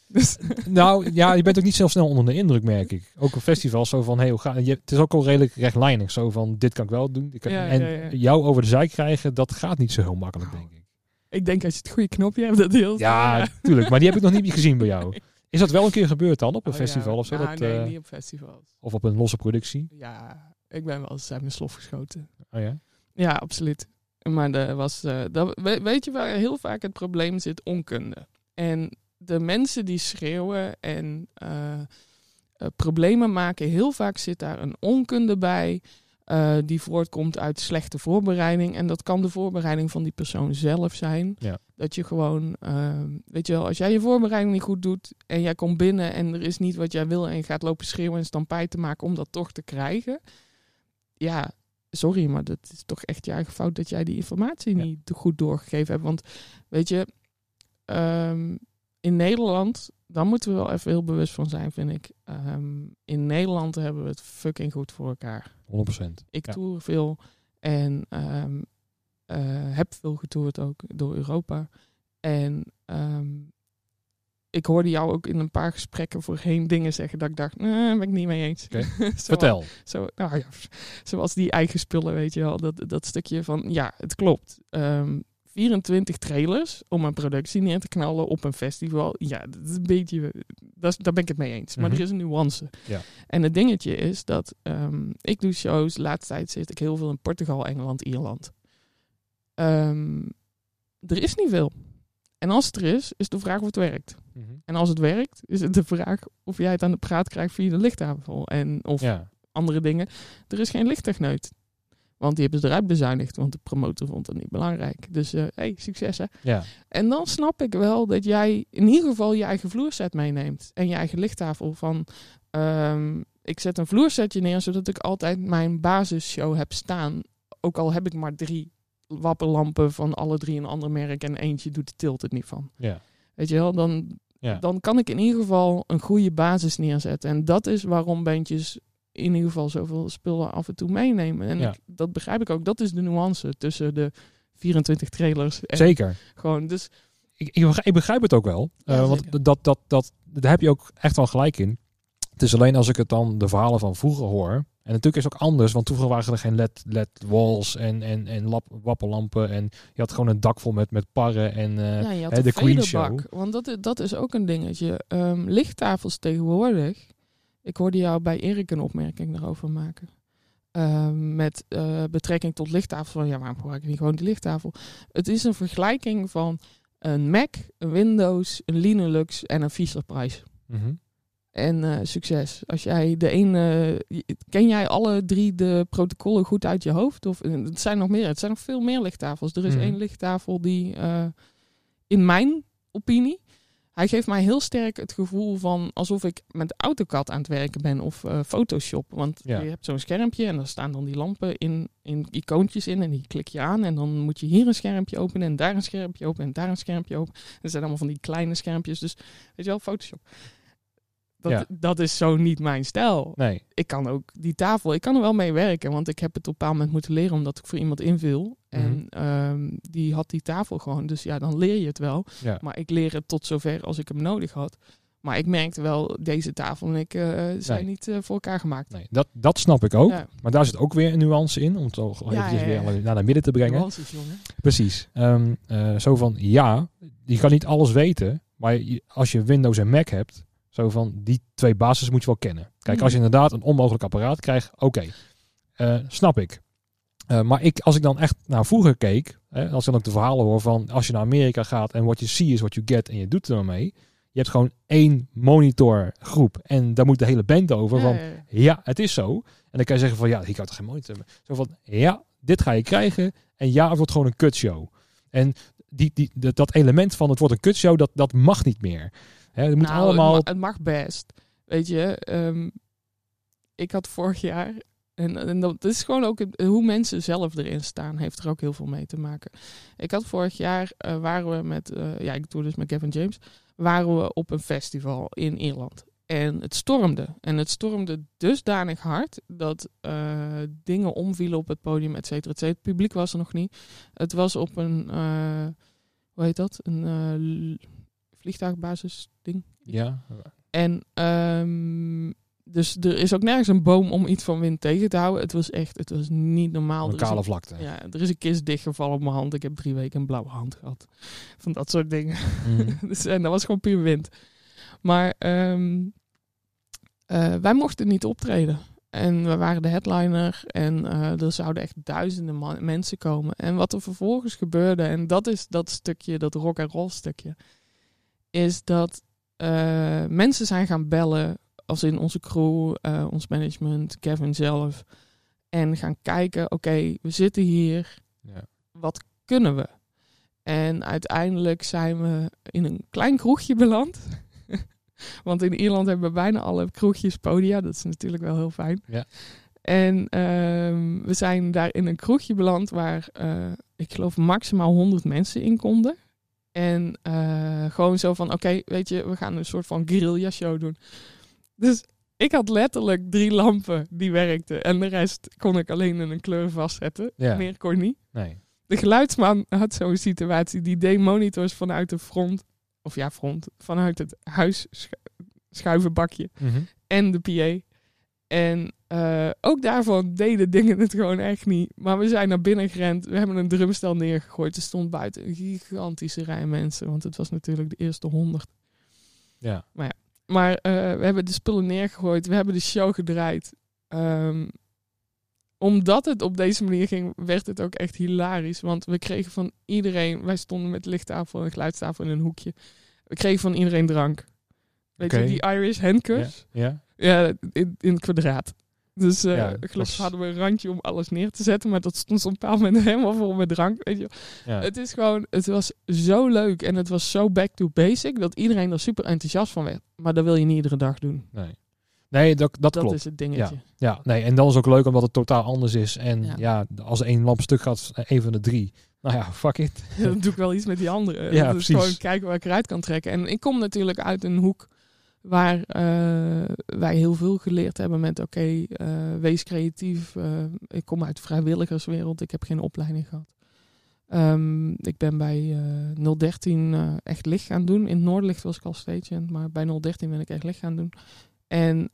Dus, Nou ja, je bent ook niet zo snel onder de indruk, merk ik. Ook op festivals zo van, hey, hoe ga je? Het is ook al redelijk rechtlijnig. Zo van, dit kan ik wel doen. kan- Ja, en ja, ja. jou over de zijk krijgen, dat gaat niet zo heel makkelijk, denk ik. ik denk als je het goede knopje hebt, dat heel Ja, tuurlijk. Maar die heb ik nog niet gezien bij jou. <laughs> Is dat wel een keer gebeurd dan op een Oh, festival ja. of zo? Nou, dat, nee, eh, niet op festivals. of op een losse productie? Ja, ik ben wel eens uit mijn slof geschoten. Oh ja. Ja, absoluut. Maar er was, eh, dat, we- weet je waar heel vaak het probleem zit? Onkunde. En de mensen die schreeuwen en eh, eh, problemen maken, heel vaak zit daar een onkunde bij. die voortkomt uit slechte voorbereiding. En dat kan de voorbereiding van die persoon zelf zijn. Ja. Dat je gewoon, eh, weet je wel, als jij je voorbereiding niet goed doet en jij komt binnen en er is niet wat jij wil en je gaat lopen schreeuwen en stampij te maken om dat toch te krijgen. Ja, sorry, maar dat is toch echt je eigen fout dat jij die informatie Ja. niet goed doorgegeven hebt. Want weet je, ehm, in Nederland, daar moeten we wel even heel bewust van zijn, vind ik. Ehm, in Nederland hebben we het fucking goed voor elkaar. 100%. Ik Ja. toer veel en ehm, eh, heb veel getoerd ook door Europa. En ehm, ik hoorde jou ook in een paar gesprekken voorheen dingen zeggen dat ik dacht, nee, ben ik niet mee eens. <laughs> Zoals- Vertel. zo, nou ja, zoals die eigen spullen, weet je wel. Dat, dat stukje van, ja, het klopt. Ehm, 24 trailers om een productie neer te knallen op een festival. Ja, dat is een beetje, dat is, daar ben ik het mee eens. Maar Mhm. er is een nuance. Ja. En het dingetje is dat ehm, ik doe shows. Laatste tijd zit ik heel veel in Portugal, Engeland, Ierland. Ehm, er is niet veel. En als het er is, is de vraag of het werkt. Mhm. En als het werkt, is het de vraag of jij het aan de praat krijgt via de lichttafel. En of Ja. andere dingen. Er is geen lichttechneut. Want die hebben ze eruit bezuinigd, want de promotor vond het niet belangrijk. Dus eh hey, succes hè. Ja. En dan snap ik wel dat jij in ieder geval je eigen vloerset meeneemt. En je eigen lichttafel van... ehm, ik zet een vloersetje neer, zodat ik altijd mijn basisshow heb staan. Ook al heb ik maar drie wapperlampen van alle drie een ander merk... en eentje doet de tilt het niet van. Ja. Weet je wel, dan, Ja. dan kan ik in ieder geval een goede basis neerzetten. En dat is waarom bandjes in ieder geval zoveel spullen af en toe meenemen. En Ja. ik- dat begrijp ik ook. Dat is de nuance tussen de 24 trailers. En Zeker. Gewoon, dus Ik, ik, begrijp, het ook wel. Ja, Eh, want dat, dat, dat, daar heb je ook echt wel gelijk in. Het is alleen als ik het dan de verhalen van vroeger hoor. En natuurlijk is het ook anders, want vroeger waren er geen LED, LED walls en, en, en lap. En je had gewoon een dak vol met, met parren. En, eh, ja, je had hè, de Queen. Show. Want dat, is- dat is ook een dingetje. Ehm, lichttafels tegenwoordig. Ik hoorde jou bij Erik een opmerking daarover maken. Ehm, met eh, betrekking tot lichttafels. Van ja, waarom gebruik ik niet gewoon die lichttafel? Het is een vergelijking van een Mac, een Windows, een Linux en een Fisher-Price. mhm. En eh, succes. Als jij de ene. ken jij alle drie de protocollen goed uit je hoofd? Of eh, het zijn nog meer. Het zijn nog veel meer lichttafels. Er is Mhm. één lichttafel die, eh, in mijn opinie, Hij geeft mij heel sterk het gevoel van alsof ik met AutoCAD aan het werken ben of eh, Photoshop. Want Ja. je hebt zo'n schermpje en daar staan dan die lampen in, in icoontjes in en die klik je aan. En dan moet je hier een schermpje openen en daar een schermpje openen en daar een schermpje openen. Er zijn allemaal van die kleine schermpjes, dus weet je wel, Photoshop. Dat, Ja. dat is zo niet mijn stijl. Nee. Ik kan ook die tafel, ik kan er wel mee werken, want ik heb het op een bepaald moment moeten leren omdat ik voor iemand invul. En Mhm. ehm, die had die tafel gewoon, dus ja, dan leer je het wel. Ja. Maar ik leer het tot zover als ik hem nodig had. Maar ik merkte wel, deze tafel en ik eh, zijn Nee. niet eh, voor elkaar gemaakt. nee. Dat, dat snap ik ook. Ja, Maar daar zit ook weer een nuance in. Om het toch Ja, weer naar het midden te brengen. nuances, jongen. Precies. Ehm, eh, zo van, ja, je kan niet alles weten. Maar als je Windows en Mac hebt, zo van, die twee basis moet je wel kennen. Kijk, als je inderdaad een onmogelijk apparaat krijgt, oké. Eh, snap ik. Eh, maar ik, als ik dan echt naar vroeger keek, hè, als ik dan ook de verhalen hoor van, als je naar Amerika gaat en what you see is what you get en je doet er mee. Je hebt gewoon één monitorgroep en daar moet de hele band over. Ja, van, ja, ja. het is zo. En dan kan je zeggen van ja, ik had toch geen monitor. meer. Zo van ja, dit ga je krijgen. En ja, het wordt gewoon een kutshow. En die, die, dat, dat element van het wordt een kutshow, dat, dat mag niet meer. Hè, het moet Nou, allemaal. Het, ma- het mag best. Weet je, ehm, ik had vorig jaar. En, en dat is gewoon ook het- hoe mensen zelf erin staan, heeft er ook heel veel mee te maken. Ik had vorig jaar, eh, waren we met, eh, ja, ik doe dus met Kevin James, waren we op een festival in Ierland. En het stormde. En het stormde dusdanig hard dat eh, dingen omvielen op het podium, et cetera, et cetera. Het publiek was er nog niet. Het was op een, hoe heet dat? Een vliegtuigbasis ding. ja, En ehm, dus er is ook nergens een boom om iets van wind tegen te houden. Het was echt, het was niet normaal. een kale vlakte. ja, er is een kist dichtgevallen op mijn hand. Ik heb drie weken een blauwe hand gehad. Van dat soort dingen. Mhm. <laughs> dus, en dat was gewoon puur wind. Maar ehm, eh, wij mochten niet optreden. En we waren de headliner en eh, er zouden echt duizenden mensen komen. En wat er vervolgens gebeurde, en dat is dat stukje, dat rock en roll stukje, is dat eh, mensen zijn gaan bellen, als in onze crew, eh, ons management, Kevin zelf, en gaan kijken, oké, we zitten hier, ja. wat kunnen we? En uiteindelijk zijn we in een klein kroegje beland. <laughs> Want in Ierland hebben we bijna alle kroegjes podia. Dat is natuurlijk wel heel fijn. Ja. En ehm, we zijn daar in een kroegje beland waar eh, ik geloof maximaal 100 mensen in konden. En eh, gewoon zo van, oké, weet je, we gaan een soort van guerrilla show doen. Dus ik had letterlijk drie lampen die werkten. En de rest kon ik alleen in een kleur vastzetten. Ja. Meer kon niet. Nee. De geluidsman had zo'n situatie. Die deed monitors vanuit de front. Of ja, front. Vanuit het huis schu- schuivenbakje. Mhm. En de PA. En eh, ook daarvan deden dingen het gewoon echt niet. Maar we zijn naar binnen gerend. We hebben een drumstel neergegooid. Er stond buiten een gigantische rij mensen. Want het was natuurlijk de eerste honderd. Ja. Maar eh, we hebben de spullen neergegooid. We hebben de show gedraaid. Ehm, omdat het op deze manier ging, werd het ook echt hilarisch. Want we kregen van iedereen... Wij stonden met lichttafel en geluidstafel in een hoekje. We kregen van iedereen drank. Weet je, die Irish handcuffs? Ja. Ja, in, in het kwadraat. Dus Ja, gelukkig was- hadden we een randje om alles neer te zetten. Maar dat stond op een bepaald moment helemaal vol met drank. Weet je. Ja. Het is gewoon, het was zo leuk en het was zo back to basic dat iedereen er super enthousiast van werd. Maar dat wil je niet iedere dag doen. Nee. Nee, dat, dat, Dat, klopt. is het dingetje. Ja, nee, en dan is ook leuk omdat het totaal anders is. En ja, Ja. als één lamp stuk gaat, één van de drie. Nou ja, fuck it. <laughs> dan doe ik wel iets met die andere. Ja, dat is precies. gewoon kijken waar ik eruit kan trekken. En ik kom natuurlijk uit een hoek waar eh, wij heel veel geleerd hebben met oké, eh, wees creatief. Eh, ik kom uit de vrijwilligerswereld. Ik heb geen opleiding gehad. Ehm, ik ben bij eh 013 eh, echt licht gaan doen. In het Noorderlicht was ik al stagehand, maar bij 013 ben ik echt licht gaan doen. En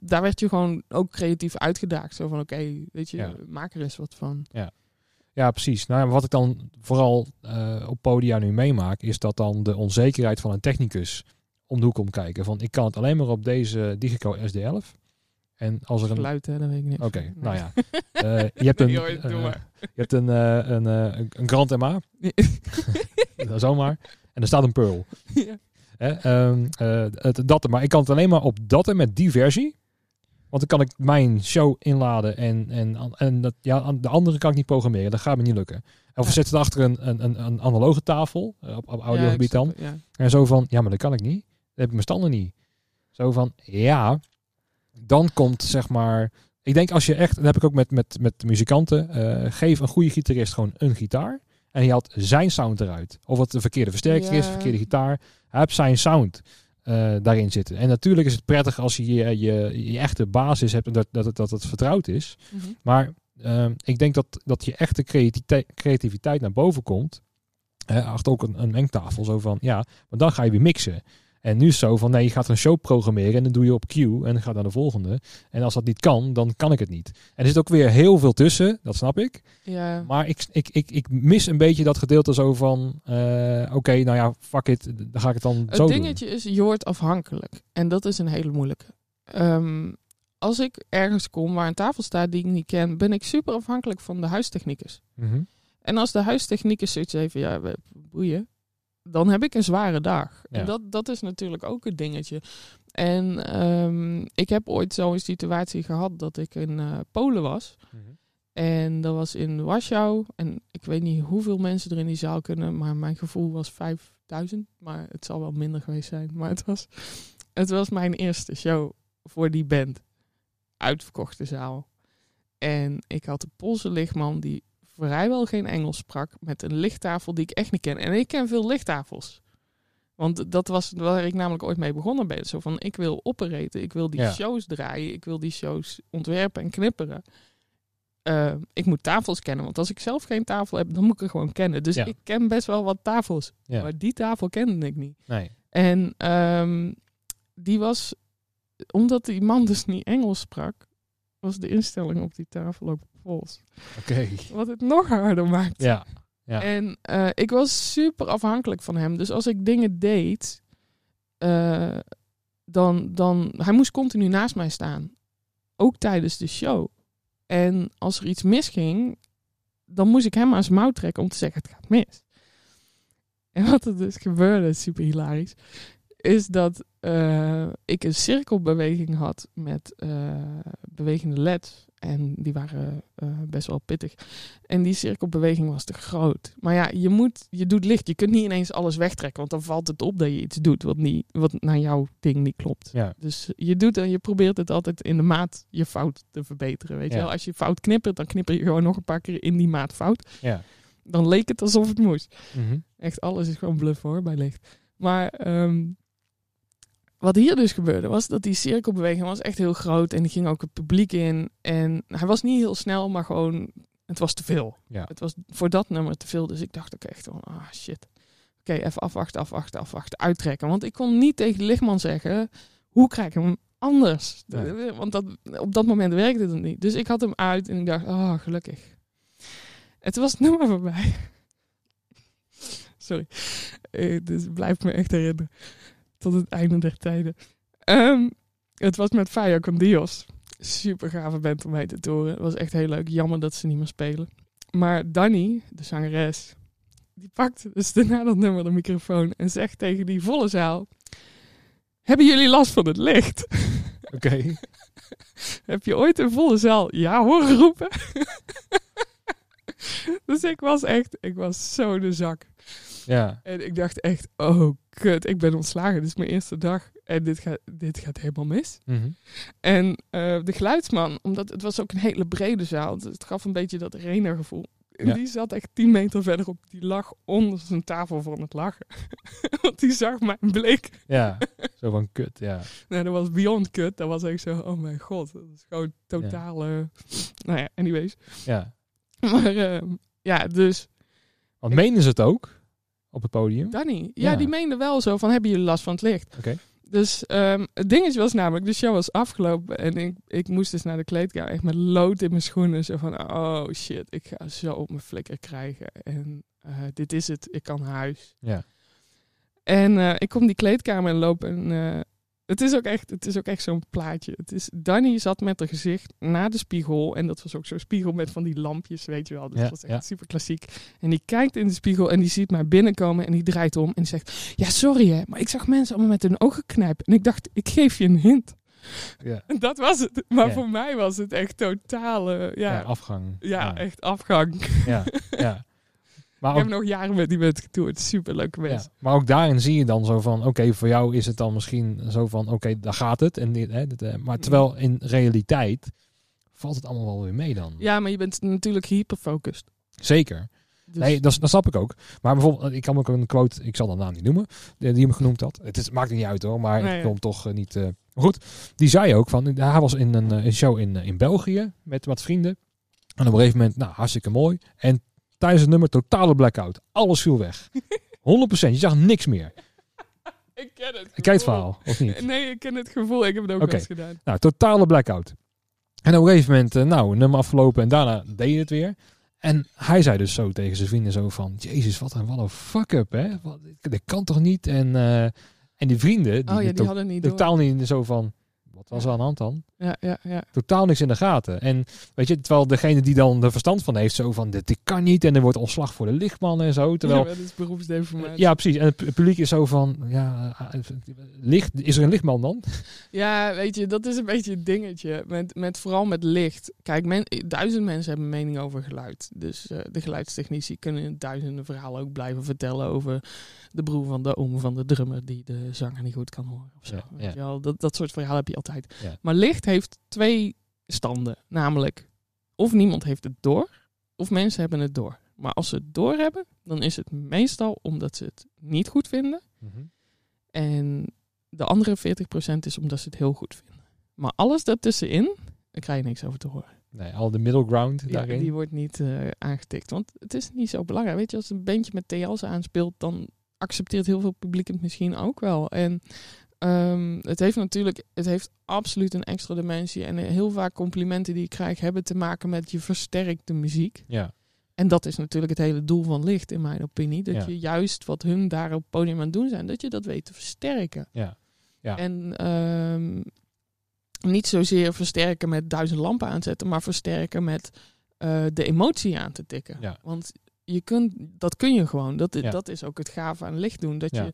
daar werd je gewoon ook creatief uitgedaagd. Zo van, oké, weet je, Ja. maak er eens wat van. Ja, precies. Nou, ja, wat ik dan vooral op podia nu meemaak, is dat dan de onzekerheid van een technicus om de hoek komt kijken. Van ik kan het alleen maar op deze Digico SD11. En als er een. Geluid, hè, dat weet ik niet. Oké, nou ja. <laughs> Eh, je hebt een, Nee, joh, doe eh, je hebt een, eh, een, een Grand MA, <laughs> zomaar. En er staat een Pearl. ja. Hè, ehm, eh, het, dat, maar ik kan het alleen maar op dat en met die versie. Want dan kan ik mijn show inladen en, en, en dat, ja, de andere kan ik niet programmeren. Dat gaat me niet lukken. Of Ja. zitten achter een, een, een, analoge tafel, op, op audiogebied Ja, dan. het, Ja. En zo van, ja, maar dat kan ik niet. Heb ik mijn standen niet. Zo van, ja, dan komt zeg maar... Ik denk als je echt, dat heb ik ook met, met, met muzikanten, eh, geef een goede gitarist gewoon een gitaar. En hij haalt zijn sound eruit. Of het de verkeerde versterker is, verkeerde gitaar. Hij heeft zijn sound eh, daarin zitten. En natuurlijk is het prettig als je je, je, je echte basis hebt en dat, dat, het, dat het vertrouwd is. Mhm. Maar ehm, ik denk dat, dat je echte creativiteit, creativiteit naar boven komt. Hè, achter ook een, een mengtafel. Zo van, ja, maar dan ga je weer mixen. En nu is het zo van, nee, je gaat een show programmeren en dan doe je op cue en dan gaat naar de volgende. En als dat niet kan, dan kan ik het niet. En er zit ook weer heel veel tussen, dat snap ik. Ja. Maar ik, ik, ik, ik mis een beetje dat gedeelte zo van, eh, oké, nou ja, fuck it, dan ga ik het dan Het zo dingetje is, je wordt afhankelijk. En dat is een hele moeilijke. Ehm, als ik ergens kom waar een tafel staat die ik niet ken, ben ik super afhankelijk van de huistechnicus. doen. Mhm. En als de huistechnicus zoiets van, ja, we- boeien, dan heb ik een zware dag. Ja. En dat, dat is natuurlijk ook een dingetje. En ehm, ik heb ooit zo'n situatie gehad dat ik in eh, Polen was. Mhm. En dat was in Warschau. En ik weet niet hoeveel mensen er in die zaal kunnen, maar mijn gevoel was 5000. Maar het zal wel minder geweest zijn. Maar het was, het was mijn eerste show voor die band. Uitverkochte zaal. En ik had een Poolse lichtman die vrijwel geen Engels sprak. Met een lichttafel die ik echt niet ken. En ik ken veel lichttafels. Want dat was waar ik namelijk ooit mee begonnen ben. Zo van, ik wil operaten, ik wil die Ja. shows draaien, ik wil die shows ontwerpen en knipperen. Eh, ik moet tafels kennen, want als ik zelf geen tafel heb, dan moet ik er gewoon kennen. Dus Ja. ik ken best wel wat tafels, Ja. maar die tafel kende ik niet. Nee. En ehm, die was, omdat die man dus niet Engels sprak, was de instelling op die tafel ook Oké. Wat het nog harder maakt. Ja. Ja. En eh, ik was super afhankelijk van hem. Dus als ik dingen deed, eh, dan, dan... Hij moest continu naast mij staan. Ook tijdens de show. En als er iets misging, dan moest ik hem aan zijn mouw trekken om te zeggen, het gaat mis. En wat er dus gebeurde, super hilarisch, is dat eh, ik een cirkelbeweging had met bewegende leds. En die waren eh, best wel pittig. En die cirkelbeweging was te groot. Maar ja, je, moet, je doet licht. Je kunt niet ineens alles wegtrekken. Want dan valt het op dat je iets doet wat, niet, wat naar jouw ding niet klopt. Ja. Dus je doet en je probeert het altijd in de maat je fout te verbeteren. Weet Ja. je wel? Als je fout knippert, dan knipper je gewoon nog een paar keer in die maat fout. Ja. Dan leek het alsof het moest. Mhm. Echt alles is gewoon bluff hoor, bij licht. Maar ehm, wat hier dus gebeurde, was dat die cirkelbeweging was echt heel groot. En die ging ook het publiek in. En hij was niet heel snel, maar gewoon, het was te veel. Ja. Het was voor dat nummer te veel. Dus ik dacht ook echt van, ah shit. Oké, even afwachten, afwachten, afwachten, uittrekken. Want ik kon niet tegen de lichtman zeggen, hoe krijg ik hem anders? Nee. Want dat, op dat moment werkte het niet. Dus ik had hem uit en ik dacht, oh gelukkig. Het was het nummer voorbij. <laughs> Sorry. Eh, dit blijft me echt herinneren. Tot het einde der tijden. Ehm, het was met Faya con Dios. Super gave band om mee te toren. Het was echt heel leuk. Jammer dat ze niet meer spelen. Maar Danny, de zangeres, die pakt dus daarna dat nummer de microfoon en zegt tegen die volle zaal: Hebben jullie last van het licht? <laughs> Oké. <laughs> Heb je ooit een volle zaal ja horen roepen? <laughs> dus ik was echt, ik was zo de zak. Ja. En ik dacht echt, oh kut, ik ben ontslagen. Dit is mijn eerste dag en dit gaat, dit gaat helemaal mis. Mhm. En eh, de geluidsman, omdat het was ook een hele brede zaal, dus het gaf een beetje dat arena gevoel. En Ja. die zat echt tien meter verderop. Die lag onder zijn tafel van het lachen. <laughs> Want die zag mijn blik. Ja. Zo van kut, ja. Nou, dat was beyond kut. Dat was echt zo, oh mijn god. Dat is gewoon totale... Nou ja, anyways. Ja. Maar ehm, ja, dus Want menen ze het ook op het podium? Danny, ja, Ja. die meende wel zo van, hebben jullie last van het licht? Oké. Dus ehm, het dingetje was namelijk, de show was afgelopen en ik, ik moest dus naar de kleedkamer echt met lood in mijn schoenen. Zo van, oh shit, ik ga zo op mijn flikker krijgen en eh, dit is het, ik kan naar huis. Ja. En eh, ik kom die kleedkamer en eh, het is ook echt, het is ook echt zo'n plaatje. Het is, Danny zat met haar gezicht naar de spiegel en dat was ook zo'n spiegel met van die lampjes, weet je wel. Dus Ja, dat was echt ja. super klassiek. En die kijkt in de spiegel en die ziet mij binnenkomen en die draait om en die zegt, ja sorry hè, maar ik zag mensen allemaal met hun ogen knijpen en ik dacht, ik geef je een hint. Ja. <laughs> En dat was het. Maar Ja. voor mij was het echt totale, Ja, ja, ja, afgang. echt afgang. Ja. ja. <laughs> Maar ik heb nog jaren met die band getoerd. Super leuke ja, mensen. maar ook daarin zie je dan zo van, oké, voor jou is het dan misschien zo van, oké, daar gaat het. En, dit, hè, dit, eh, maar terwijl in realiteit valt het allemaal wel weer mee dan. Ja, maar je bent natuurlijk hyperfocust. Zeker. Dus, Nee, dat, dat snap ik ook. Maar bijvoorbeeld, ik kan ook een quote, ik zal de naam niet noemen, die hem genoemd had. Het is, maakt niet uit hoor, maar Nee, ik ja. wil hem toch eh, niet... eh, goed, die zei ook van, hij was in een, een show in, in België met wat vrienden. En op een gegeven moment, nou, hartstikke mooi. En tijdens het nummer totale blackout. Alles viel weg. <laughs> 100%, je zag niks meer. ik ken het. Ik ken het verhaal, of niet? Nee, ik ken het gevoel. Ik heb het ook eens gedaan. Nou, totale blackout. En op een gegeven moment, eh, nou, nummer afgelopen en daarna deed je het weer. En hij zei dus zo tegen zijn vrienden zo van, Jezus, wat een, wat een fuck-up, hè? Wat, dat kan toch niet? En, eh, en die vrienden, die, Oh ja, die hadden niet door. totaal niet zo van, wat was er aan de hand dan? Ja, ja, ja. Totaal niks in de gaten. En weet je, terwijl degene die dan er verstand van heeft, zo van, dit, dit kan niet. En er wordt ontslag voor de lichtman en zo. Terwijl, Ja, dat is beroepsdeformatie. ja, precies. En het pu- publiek is zo van, ja, eh, licht, is er een lichtman dan? Ja, weet je, dat is een beetje het dingetje. Met, met, vooral met licht. Kijk, men, duizend mensen hebben mening over geluid. Dus eh, de geluidstechnici kunnen duizenden verhalen ook blijven vertellen over de broer van de oom van de drummer die de zanger niet goed kan horen. Of zo. Ja, Weet ja. je wel? Dat, dat soort verhalen heb je altijd. Maar licht heeft twee standen. Namelijk, of niemand heeft het door, of mensen hebben het door. Maar als ze het door hebben, dan is het meestal omdat ze het niet goed vinden. En de andere 40% is omdat ze het heel goed vinden. Maar alles daartussenin, daar krijg je niks over te horen. Nee, al de middle ground Ja, daarin. die wordt niet eh, aangetikt. Want het is niet zo belangrijk. Weet je, als een bandje met TL's aanspeelt, dan accepteert heel veel publiek het misschien ook wel. En ehm, het heeft natuurlijk, het heeft absoluut een extra dimensie. En heel vaak complimenten die ik krijg, hebben te maken met je versterkt de muziek. Ja, En dat is natuurlijk het hele doel van licht, in mijn opinie. Dat Ja. je juist wat hun daar op het podium aan het doen zijn, dat je dat weet te versterken. ja. Ja. En ehm, niet zozeer versterken met duizend lampen aanzetten, maar versterken met eh, de emotie aan te tikken. Ja. Want je kunt, dat kun je gewoon. Dat, Ja. dat is ook het gave aan licht doen. Dat Ja. je,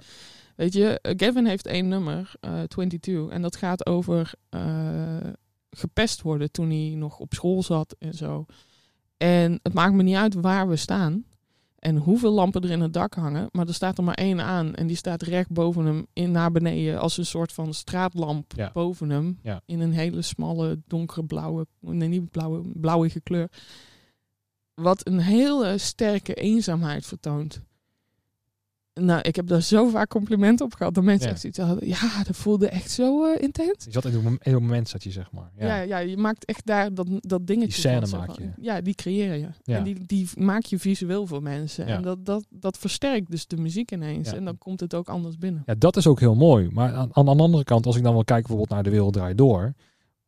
weet je, eh, Gavin heeft één nummer, eh 22, en dat gaat over eh, gepest worden toen hij nog op school zat en zo. En het maakt me niet uit waar we staan en hoeveel lampen er in het dak hangen, maar er staat er maar één aan en die staat recht boven hem in naar beneden als een soort van straatlamp Ja. boven hem in een hele smalle donkere blauwe, nee niet blauwe, blauwige kleur. Wat een hele sterke eenzaamheid vertoont. Nou, ik heb daar zo vaak complimenten op gehad. Dat mensen Ja. echt zoiets hadden. Ja, dat voelde echt zo eh, intens. Je zat in het mom- moment, zat je zeg maar. Ja. Ja. Ja, je maakt echt daar dat, dat dingetje Die scène van, maak je. Ja, die creëer je. Ja. En die, die maak je visueel voor mensen. En dat, dat, dat versterkt dus de muziek ineens. En dan komt het ook anders binnen. Ja, dat is ook heel mooi. Maar aan, aan de andere kant, als ik dan wel kijk bijvoorbeeld naar De Wereld Draait Door.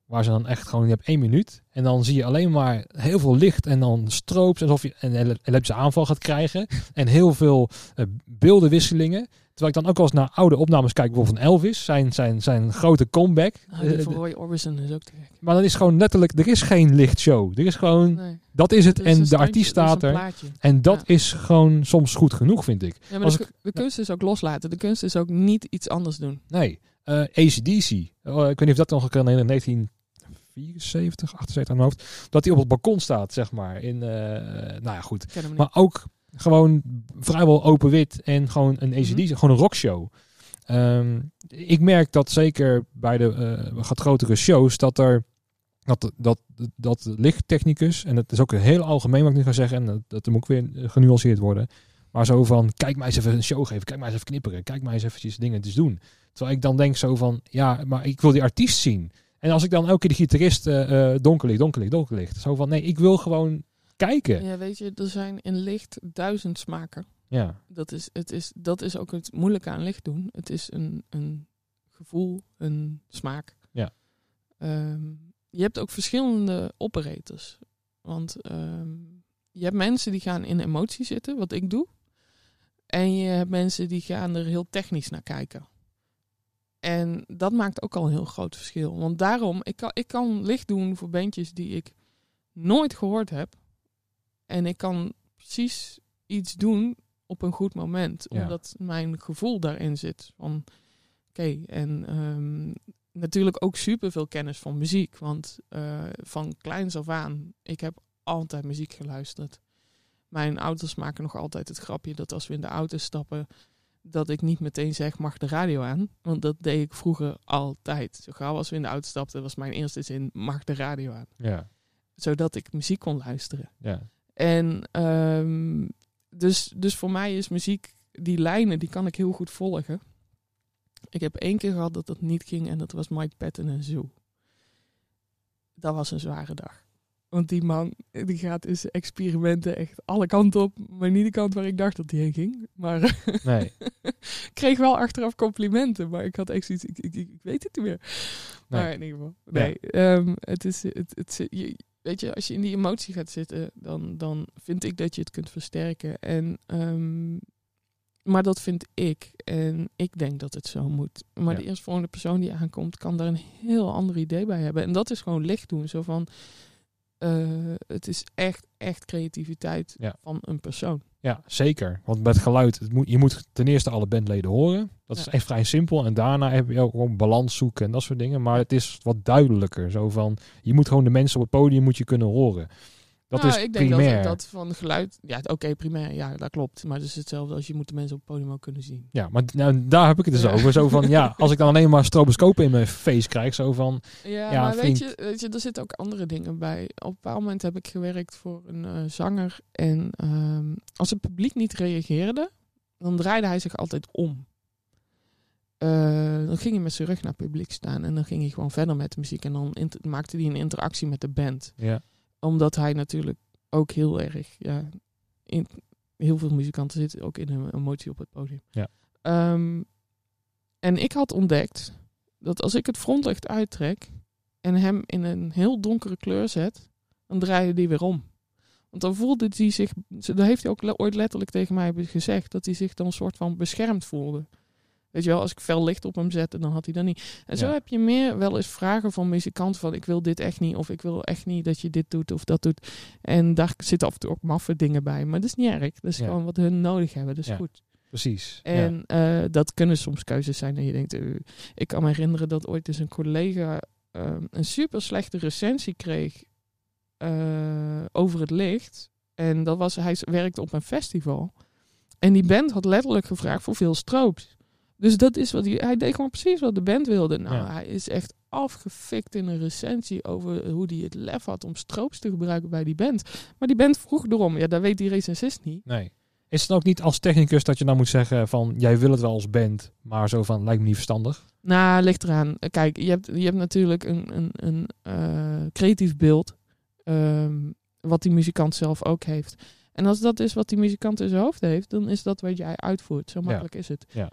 Waar ze dan echt gewoon, je hebt één minuut. En dan zie je alleen maar heel veel licht en dan stroops. Alsof je een elektrische aanval gaat krijgen. <laughs> en heel veel eh, beeldenwisselingen. Terwijl ik dan ook wel eens naar oude opnames kijk, bijvoorbeeld van Elvis, zijn, zijn, zijn grote comeback. Ah, van Roy Orbison is ook te. Maar dan is gewoon letterlijk, er is geen lichtshow. Er is gewoon, dat is het, en de artiest staat er. En dat is gewoon soms goed genoeg, vind ik. Als de, ik, de kunst is ook loslaten. De kunst is ook niet iets anders doen. Nee. Eh, ACDC. Uh, oh, ik weet niet of dat nog een in 19 74, 78 aan mijn hoofd. Dat hij op het balkon staat, zeg maar. In, eh, nou ja, goed. Maar ook gewoon vrijwel open wit en gewoon een ACD gewoon een rockshow. Um, ik merk dat zeker bij de eh, wat grotere shows dat er dat, dat, dat lichttechnicus, en dat is ook een heel algemeen wat ik nu ga zeggen, en dat, dat moet weer genuanceerd worden. Maar zo van, kijk mij eens even een show geven, kijk mij eens even knipperen, kijk mij eens eventjes dingen te doen. Terwijl ik dan denk zo van, ja, maar ik wil die artiest zien. En als ik dan elke keer de gitarist eh eh, donker licht, donker licht, donker licht, zo van, nee, ik wil gewoon kijken. Ja, weet je, er zijn in licht duizend smaken. Ja, Dat is, het is, dat is ook het moeilijke aan licht doen. Het is een, een gevoel, een smaak. Ja. Ehm, je hebt ook verschillende operators. Want ehm, je hebt mensen die gaan in emotie zitten, wat ik doe. En je hebt mensen die gaan er heel technisch naar kijken. En dat maakt ook al een heel groot verschil. Want daarom, ik kan, ik kan licht doen voor bandjes die ik nooit gehoord heb. En ik kan precies iets doen op een goed moment. Ja. Omdat mijn gevoel daarin zit. Van oké, en ehm, natuurlijk ook superveel kennis van muziek. Want eh, van kleins af aan, ik heb altijd muziek geluisterd. Mijn ouders maken nog altijd het grapje dat als we in de auto stappen, dat ik niet meteen zeg mag de radio aan. Want dat deed ik vroeger altijd. Zo gauw als we in de auto stapten, was mijn eerste zin mag de radio aan. Ja. Zodat ik muziek kon luisteren. Ja. En ehm, dus, dus voor mij is muziek, die lijnen, die kan ik heel goed volgen. Ik heb één keer gehad dat dat niet ging en dat was Mike Patton en Zoo. Dat was een zware dag. Want die man, die gaat in zijn experimenten echt alle kanten op. Maar niet de kant waar ik dacht dat hij heen ging. Maar Nee. <laughs> ik kreeg wel achteraf complimenten. Maar ik had echt zoiets, ik, ik, ik weet het niet meer. Nee. Maar in ieder geval, nee. ehm, het is, het, het, je, weet je, als je in die emotie gaat zitten, dan, dan vind ik dat je het kunt versterken. En, ehm, maar dat vind ik. En ik denk dat het zo moet. Maar Ja. de eerstvolgende persoon die aankomt, kan daar een heel ander idee bij hebben. En dat is gewoon licht doen. Zo van, eh, het is echt, echt creativiteit Ja. van een persoon. Ja, zeker. Want met geluid, het moet, je moet ten eerste alle bandleden horen. Dat is echt vrij simpel. En daarna heb je ook gewoon balans zoeken en dat soort dingen. Maar het is wat duidelijker. Zo van, je moet gewoon de mensen op het podium moet je kunnen horen. Dat Nou, is ik denk primair. dat, dat van geluid. Ja, oké, primair. Ja, dat klopt. Maar het is hetzelfde als je moet de mensen op het podium ook kunnen zien. Ja, maar nou, daar heb ik het dus Ja. over. Zo van, ja, als ik dan alleen maar stroboscopen in mijn face krijg. Zo van, Ja, Ja, maar vind- weet je, weet je, er zitten ook andere dingen bij. Op een bepaald moment heb ik gewerkt voor een eh, zanger. En ehm, als het publiek niet reageerde, dan draaide hij zich altijd om. Eh, dan ging hij met zijn rug naar het publiek staan. En dan ging hij gewoon verder met de muziek. En dan maakte hij een interactie met de band. ja, Omdat hij natuurlijk ook heel erg... Ja, in, heel veel muzikanten zitten ook in een emotie op het podium. Ja. Ehm, en ik had ontdekt dat als ik het frontlicht uittrek en hem in een heel donkere kleur zet, dan draaide die weer om. Want dan voelde hij zich, dat heeft hij ook ooit letterlijk tegen mij gezegd, dat hij zich dan een soort van beschermd voelde. Weet je wel, als ik fel licht op hem zette, dan had hij dat niet. En zo Ja. heb je meer wel eens vragen van muzikanten van ik wil dit echt niet, of ik wil echt niet dat je dit doet of dat doet. En daar zitten af en toe ook maffe dingen bij, maar dat is niet erg. Dat is Ja. gewoon wat hun nodig hebben, dat is Ja. goed. precies. En eh, dat kunnen soms keuzes zijn. En je denkt, eh, ik kan me herinneren dat ooit eens een collega eh, een super slechte recensie kreeg eh, over het licht. En dat was, hij werkte op een festival. En die band had letterlijk gevraagd voor veel stroops. Dus dat is wat hij, hij deed gewoon precies wat de band wilde. Nou, Ja. hij is echt afgefikt in een recensie over hoe hij het lef had om stroops te gebruiken bij die band. Maar die band vroeg erom. Ja, dat weet die recensist niet. Nee. Is het ook niet als technicus dat je dan moet zeggen van, jij wil het wel als band, maar zo van, lijkt me niet verstandig? Nou, ligt eraan. Kijk, je hebt, je hebt natuurlijk een, een, een eh, creatief beeld. ehm, wat die muzikant zelf ook heeft. En als dat is wat die muzikant in zijn hoofd heeft, dan is dat wat jij uitvoert. Zo makkelijk is het. Ja.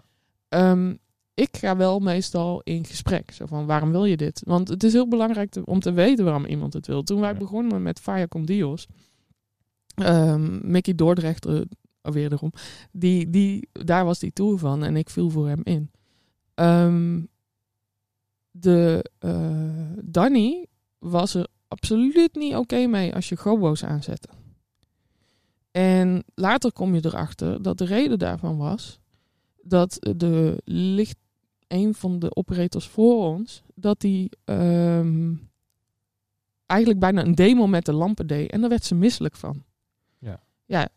Ehm, ik ga wel meestal in gesprek. Zo van, waarom wil je dit? Want het is heel belangrijk te- om te weten waarom iemand het wil. Toen wij Ja. begonnen met Fire Con Dios, ehm, Mickey Dordrecht, weer erom, die, die, daar was die tour van en ik viel voor hem in. Ehm, de eh, Danny was er absoluut niet oké mee als je gobo's aanzette. En later kom je erachter dat de reden daarvan was dat de licht, een van de operators voor ons, dat die ehm, eigenlijk bijna een demo met de lampen deed. En daar werd ze misselijk van. Ja. Ja,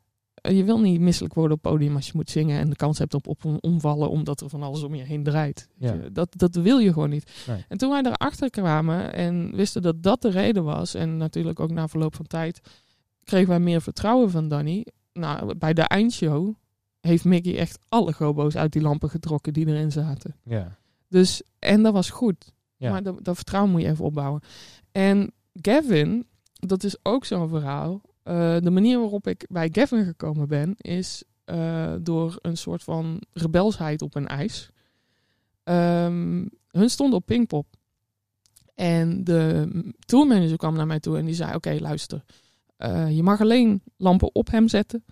je wil niet misselijk worden op podium als je moet zingen en de kans hebt op, op een omvallen omdat er van alles om je heen draait. Ja. Dat, dat wil je gewoon niet. Nee. En toen wij erachter kwamen en wisten dat dat de reden was, en natuurlijk ook na verloop van tijd, kregen wij meer vertrouwen van Danny. Nou, bij de eindshow heeft Mickey echt alle gobo's uit die lampen getrokken die erin zaten. Ja. Dus, en dat was goed. Ja. Maar dat, dat vertrouwen moet je even opbouwen. En Gavin, dat is ook zo'n verhaal. Eh, de manier waarop ik bij Gavin gekomen ben, is eh, door een soort van rebelsheid op een ijs. Ehm, hun stonden op Pinkpop. En de tourmanager kwam naar mij toe en die zei: Oké, luister. eh, je mag alleen lampen op hem zetten.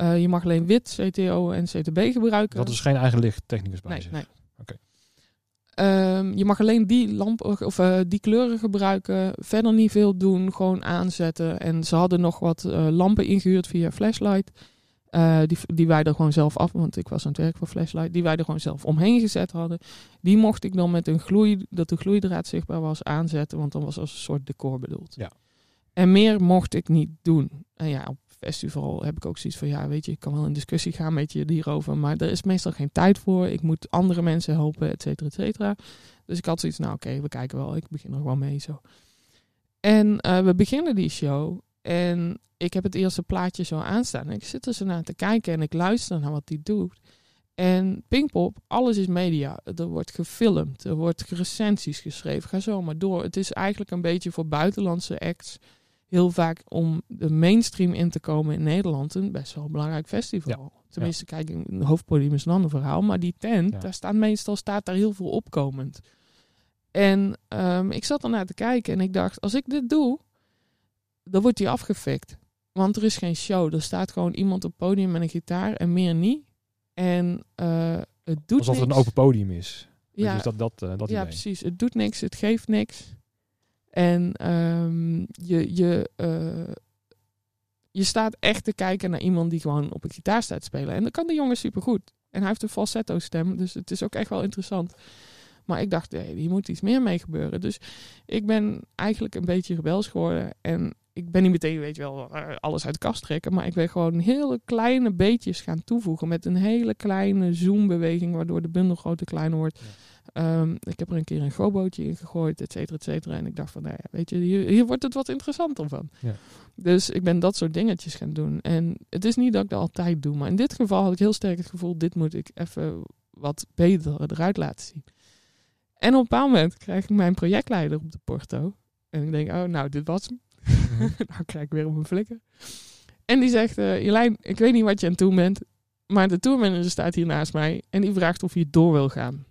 Eh, je mag alleen wit, CTO en CTB gebruiken. Dat is geen eigen lichttechnicus bij Nee, zich. nee. Oké. Ehm, je mag alleen die lampen of eh, die kleuren gebruiken. Verder niet veel doen, gewoon aanzetten. En ze hadden nog wat eh, lampen ingehuurd via Flashlight. Die, die wij er gewoon zelf af, want ik was aan het werk voor Flashlight. Die wij er gewoon zelf omheen gezet hadden. Die mocht ik dan met een gloei, dat de gloeidraad zichtbaar was, aanzetten. Want dan was als een soort decor bedoeld. Ja. En meer mocht ik niet doen. En ja, op festival heb ik ook zoiets van, ja, weet je, ik kan wel in discussie gaan met je hierover, maar er is meestal geen tijd voor. Ik moet andere mensen helpen, et cetera, et cetera. Dus ik had zoiets, nou oké, we kijken wel, ik begin er gewoon mee zo. En eh, we beginnen die show en ik heb het eerste plaatje zo aanstaan. Ik zit er zo naar te kijken en ik luister naar wat hij doet. En Pinkpop, alles is media. Er wordt gefilmd, er wordt recensies geschreven. Ga zo maar door. Het is eigenlijk een beetje voor buitenlandse acts heel vaak om de mainstream in te komen in Nederland een best wel belangrijk festival. Tenminste, kijk, een hoofdpodium is een ander verhaal. Maar die tent, daar staat meestal staat daar heel veel opkomend. En um, ik zat ernaar te kijken en ik dacht, als ik dit doe, dan wordt die afgefikt. Want er is geen show. Er staat gewoon iemand op het podium met een gitaar en meer niet. En uh, het doet Alsof niks. het een open podium is. Ja, dus dat, dat, uh, dat ja idee. precies. Het doet niks, het geeft niks. En um, je, je, uh, je staat echt te kijken naar iemand die gewoon op een gitaar staat spelen. En dat kan de jongen supergoed. En hij heeft een falsetto stem, dus het is ook echt wel interessant. Maar ik dacht, nee, hier moet iets meer mee gebeuren. Dus ik ben eigenlijk een beetje rebels geworden. En ik ben niet meteen, weet je wel, alles uit de kast trekken. Maar ik ben gewoon hele kleine beetjes gaan toevoegen. Met een hele kleine zoombeweging, waardoor de bundel groter kleiner wordt. Um, ik heb er een keer een gobootje in gegooid, et cetera, et cetera. En ik dacht van, nou ja, weet je, hier, hier wordt het wat interessanter van. Ja. Dus ik ben dat soort dingetjes gaan doen. En het is niet dat ik dat altijd doe. Maar in dit geval had ik heel sterk het gevoel, dit moet ik even wat beter eruit laten zien. En op een bepaald moment krijg ik mijn projectleider op de porto. En ik denk, oh, nou, dit was hem. Mm-hmm. <laughs> nou krijg ik weer op mijn flikker. En die zegt, uh, Jelijn, ik weet niet wat je aan het doen bent. Maar de tourmanager staat hier naast mij. En die vraagt of je door wil gaan.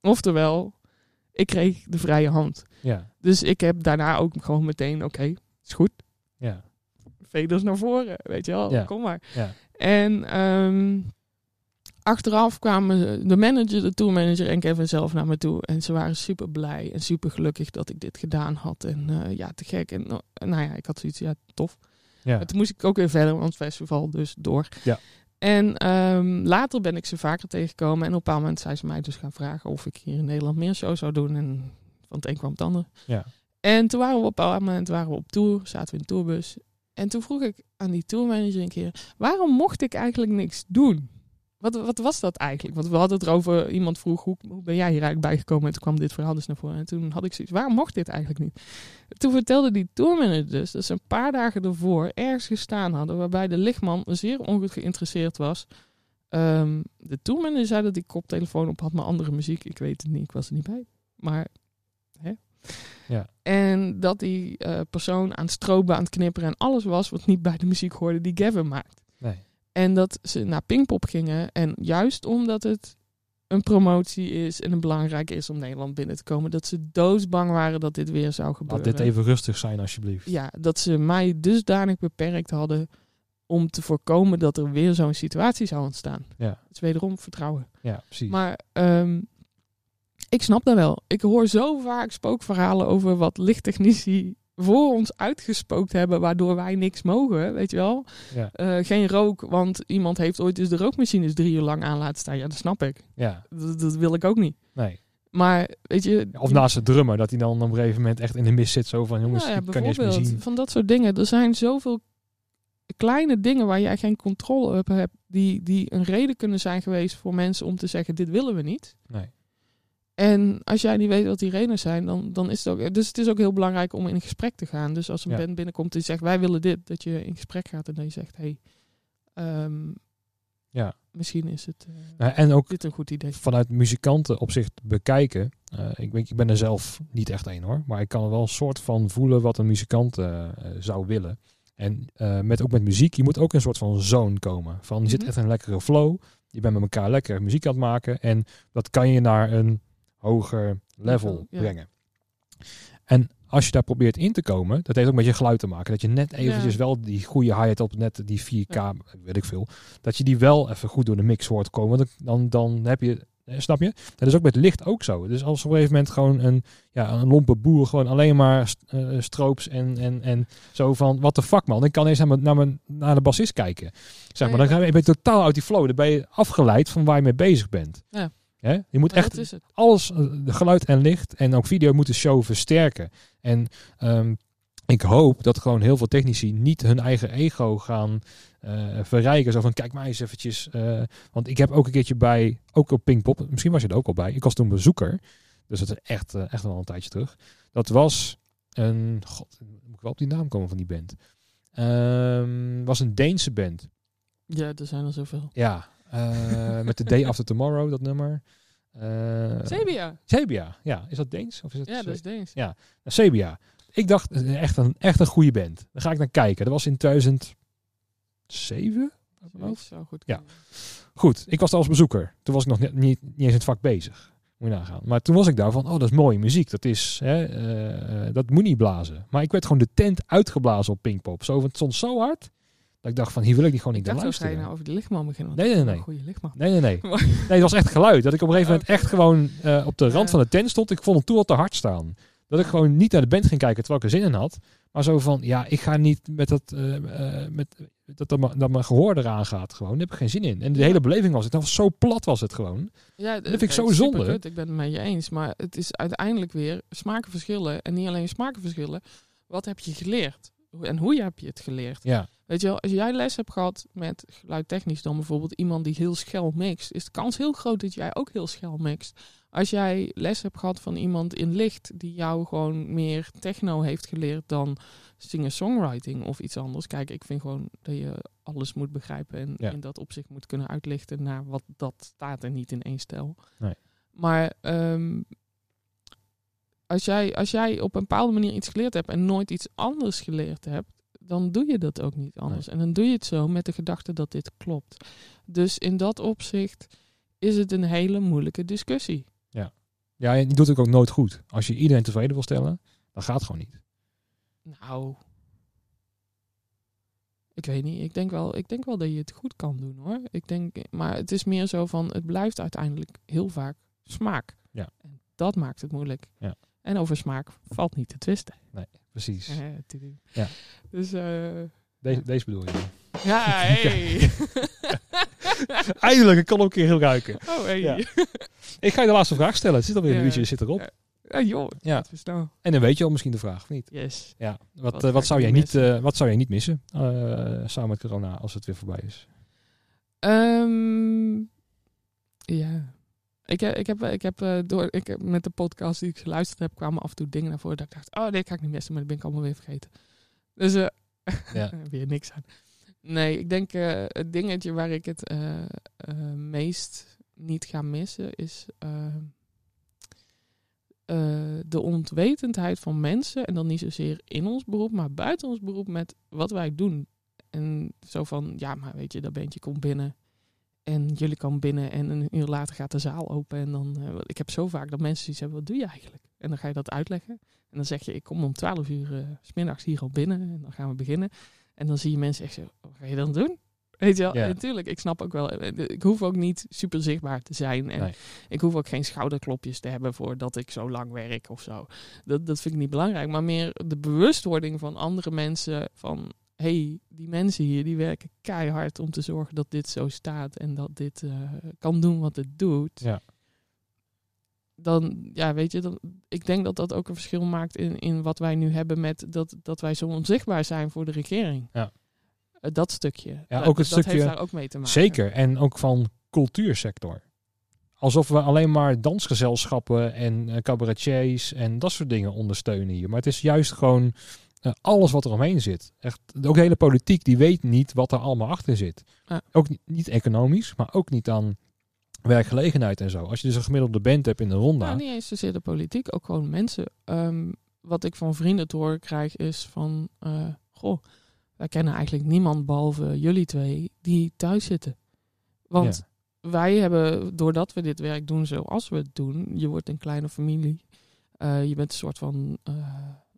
Oftewel, ik kreeg de vrije hand. Ja. Dus ik heb daarna ook gewoon meteen, oké, okay, is goed. Ja. Veders naar voren, weet je wel. Ja. Kom maar. Ja. En um, achteraf kwamen de manager, de tourmanager en Kevin zelf naar me toe. En ze waren super blij en super gelukkig dat ik dit gedaan had. En uh, ja, te gek. En uh, nou ja, ik had zoiets, ja, tof. Ja. Toen moest ik ook weer verder, want het festival dus door. Ja. En um, later ben ik ze vaker tegengekomen. En op een bepaald moment zijn ze mij dus gaan vragen of ik hier in Nederland meer shows zou doen. En van het een kwam het ander. Ja. En toen waren we op een bepaald moment waren we op tour, zaten we in een tourbus. En toen vroeg ik aan die tourmanager een keer, waarom mocht ik eigenlijk niks doen? Wat, wat was dat eigenlijk? Want we hadden het erover, iemand vroeg, hoe, hoe ben jij hier eigenlijk bijgekomen? En toen kwam dit verhaal dus naar voren. En toen had ik zoiets, waarom mocht dit eigenlijk niet? Toen vertelde die tourmanager dus dat ze een paar dagen ervoor ergens gestaan hadden... waarbij de lichtman zeer ongoed geïnteresseerd was. Um, de tourmanager zei dat hij koptelefoon op had, maar andere muziek. Ik weet het niet, ik was er niet bij. Maar, hè? Ja. En dat die uh, persoon aan het stroben, aan het knipperen en alles was... wat niet bij de muziek hoorde die Gavin maakt. En dat ze naar Pinkpop gingen. En juist omdat het een promotie is en het belangrijk is om Nederland binnen te komen, dat ze doodsbang waren dat dit weer zou gebeuren. Laat dit even rustig zijn, alsjeblieft. Ja, dat ze mij dusdanig beperkt hadden om te voorkomen dat er weer zo'n situatie zou ontstaan. Ja. Het is wederom vertrouwen. Ja, precies. Maar um, ik snap dat wel. Ik hoor zo vaak spookverhalen over wat lichttechnici voor ons uitgespookt hebben, waardoor wij niks mogen, weet je wel. Ja. Uh, geen rook, want iemand heeft ooit dus de rookmachines drie uur lang aan laten staan. Ja, dat snap ik. Ja. Dat, dat wil ik ook niet. Nee. Maar, weet je... Of naast het drummer, dat hij dan op een gegeven moment echt in de mist zit. Zo van, jongens, nou ja, ik kan niet eens meer zien. Van dat soort dingen. Er zijn zoveel kleine dingen waar jij geen controle op hebt, die, die een reden kunnen zijn geweest voor mensen om te zeggen, dit willen we niet. Nee. En als jij niet weet wat die redenen zijn, dan, dan is het ook. Dus het is ook heel belangrijk om in gesprek te gaan. Dus als een Ja. band binnenkomt die zegt wij willen dit, dat je in gesprek gaat en dat je zegt, hé, hey, ehm, Ja. misschien is het eh, Nou, en ook dit een goed idee. vanuit muzikanten opzicht bekijken. eh, ik, weet, ik ben er zelf niet echt een hoor. Maar ik kan er wel een soort van voelen wat een muzikant eh, zou willen. En met, ook met muziek, je moet ook een soort van zone komen. Van je zit Mhm. echt een lekkere flow. Je bent met elkaar lekker muziek aan het maken. En dat kan je naar een hoger level ja. brengen. En als je daar probeert in te komen, dat heeft ook met je geluid te maken. Dat je net eventjes Ja. wel die goede hi-hat op net die 4K, Ja. weet ik veel. Dat je die wel even goed door de mix hoort komen. Want dan, dan heb je, eh, snap je? Dat is ook met licht ook zo. Dus als op een gegeven moment gewoon een, ja, een lompe boer gewoon alleen maar st- eh, stroops en, en, en zo van, wat de fuck man. Ik kan eens naar, mijn, naar, mijn, naar de bassist kijken. Zeg maar, dan ga je, ben je totaal uit die flow. Dan ben je afgeleid van waar je mee bezig bent. Ja. Je moet Maar echt alles, eh, geluid en licht en ook video moet de show versterken. En ehm, ik hoop dat gewoon heel veel technici niet hun eigen ego gaan eh, verrijken. Zo van, kijk maar eens eventjes. eh, want ik heb ook een keertje bij, ook op Pinkpop, misschien was je er ook al bij. Ik was toen bezoeker, dus dat is echt, eh, echt wel een tijdje terug. Dat was een, god, moet ik wel op die naam komen van die band. Ehm, was een Deense band. Ja, er zijn er zoveel. Ja, met de Day After Tomorrow, dat nummer. Eh Sebia. Sebia, ja. Is dat Deens? Of is het Ja, dat is Deens. Ja. Sebia. Ik dacht, eh, echt een, echt een goede band. Daar ga ik naar kijken. Dat was in 2007? uit mijn hoofd. Zou goed Ja. Goed, ik was daar als bezoeker. Toen was ik nog niet, niet, niet eens in het vak bezig. Moet je nagaan. Maar toen was ik daar van, oh, dat is mooie muziek. Dat is, hè, eh, eh, dat moet niet blazen. Maar ik werd gewoon de tent uitgeblazen op Pinkpop. Zo, want het stond zo hard, dat ik dacht van, hier wil ik die gewoon niet naar luisteren. nou over de lichtman beginnen. Nee, nee, nee. Een goede lichtman. Nee, nee, nee. <laughs> Nee, het was echt geluid. Dat ik op een gegeven moment echt gewoon eh, op de rand van de tent stond. Ik vond hem toen al te hard staan. Dat ik gewoon niet naar de band ging kijken terwijl ik er zin in had. Maar zo van, ja, ik ga niet met dat, eh, eh, met, dat, dat, mijn- dat mijn gehoor eraan gaat gewoon. Daar heb ik geen zin in. En de hele beleving was het. Dat was zo plat was het gewoon. Ja, Dat vind ik zo zonde. Ik ben het met je eens. Maar het is uiteindelijk weer smaken verschillen. En niet alleen smaken verschillen. Wat heb je geleerd? En hoe heb je het geleerd? Ja, Weet je wel, als jij les hebt gehad met geluidtechnisch dan bijvoorbeeld iemand die heel schel mixt, is de kans heel groot dat jij ook heel schel mixt. Als jij les hebt gehad van iemand in licht die jou gewoon meer techno heeft geleerd dan singer-songwriting of iets anders. Kijk, ik vind gewoon dat je alles moet begrijpen en Ja. in dat opzicht moet kunnen uitlichten naar wat dat staat en niet in één stijl. Nee. Maar ehm, als, jij, als jij op een bepaalde manier iets geleerd hebt en nooit iets anders geleerd hebt, dan doe je dat ook niet anders. En dan doe je het zo met de gedachte dat dit klopt. Dus in dat opzicht is het een hele moeilijke discussie. ja en je doet het ook nooit goed. Als je iedereen tevreden wil stellen, dan gaat het gewoon niet. Nou, ik weet niet. Ik denk wel, ik denk wel dat je het goed kan doen hoor. Ik denk, maar het is meer zo van, het blijft uiteindelijk heel vaak smaak. Ja. En dat maakt het moeilijk. Ja. En over smaak valt niet te twisten. Precies. Eh. Ja. Dus eh, Deze, deze bedoel je. ja, <laughs> hey. <laughs> Eindelijk, ik kan ook een keer heel ruiken. oh, hey. Ja. Ik ga je de laatste vraag stellen. Het zit alweer een uurtje, zit erop. Ja. Joh, Ja. snel. En dan weet je al misschien de vraag, of niet? Yes. Ja. Wat, Wat ik zou, jij niet eh, wat zou jij niet missen eh, samen met corona als het weer voorbij is? Ehm, ja. Ik, heb- ik heb, ik heb, eh, door, ik heb met de podcast die ik geluisterd heb, kwamen af en toe dingen naar voren dat ik dacht, oh, dit ga ik niet missen, maar dat ben ik allemaal weer vergeten. Dus eh Ja. <laughs> weer niks aan. Nee, ik denk eh, het dingetje waar ik het eh, eh, meest niet ga missen is eh, eh, de ontwetendheid van mensen. En dan niet zozeer in ons beroep, maar buiten ons beroep met wat wij doen. En zo van, ja, maar weet je, dat bandje komt binnen. En jullie komen binnen en een uur later gaat de zaal open. En dan, eh, ik heb zo vaak dat mensen zoiets hebben, wat doe je eigenlijk? En dan ga je dat uitleggen. En dan zeg je, ik kom om 12 uur eh, s smiddags hier al binnen. En dan gaan we beginnen. En dan zie je mensen echt zo, wat ga je dan doen? Weet je wel, Ja. natuurlijk, ik snap ook wel. eh, Ik hoef ook niet super zichtbaar te zijn. En Nee. ik hoef ook geen schouderklopjes te hebben voordat ik zo lang werk of zo. Dat, dat vind ik niet belangrijk. Maar meer de bewustwording van andere mensen van... hey, die mensen hier die werken keihard om te zorgen dat dit zo staat... en dat dit eh, kan doen wat het doet. Ja. Dan, ja, weet je, dan, ik denk dat dat ook een verschil maakt in, in wat wij nu hebben met dat, dat wij zo onzichtbaar zijn voor de regering. Ja. Eh, dat stukje. Ja, Dat- ook het dat stukje- heeft daar ook mee te maken. Zeker. En ook van cultuursector. Alsof we alleen maar dansgezelschappen en eh, cabaretiers en dat soort dingen ondersteunen hier. Maar het is juist gewoon eh, alles wat er omheen zit. Echt, ook de hele politiek die weet niet wat er allemaal achter zit. Ja. Ook niet, niet economisch, maar ook niet aan werkgelegenheid en zo. Als je dus een gemiddelde band hebt in de ronda. Nou, niet eens zozeer de politiek, ook gewoon mensen. Ehm, wat ik van vrienden te horen krijg is van... eh, goh, wij kennen eigenlijk niemand behalve jullie twee die thuis zitten. Want wij hebben, doordat we dit werk doen zoals we het doen... Je wordt een kleine familie. Eh, je bent een soort van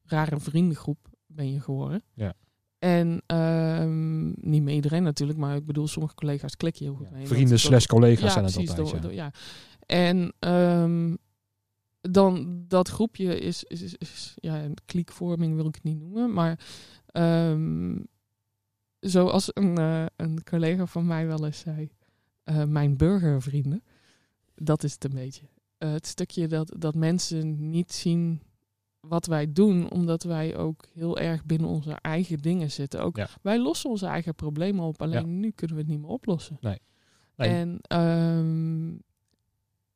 rare vriendengroep ben je geworden. Ja. En ehm, niet met iedereen natuurlijk, maar ik bedoel, sommige collega's klik je heel goed Ja, mee. vrienden slash collega's ja, zijn het precies, altijd. door- ja. door-. En ehm, dan dat groepje is, is, is, is- ja, een kliekvorming wil ik het niet noemen, maar ehm, zoals een, eh, een collega van mij wel eens zei, eh, mijn burgervrienden, dat is het een beetje. Eh, het stukje dat, dat mensen niet zien wat wij doen, omdat wij ook heel erg binnen onze eigen dingen zitten. Ook Ja. wij lossen onze eigen problemen op, alleen Ja. nu kunnen we het niet meer oplossen. Nee. En ehm,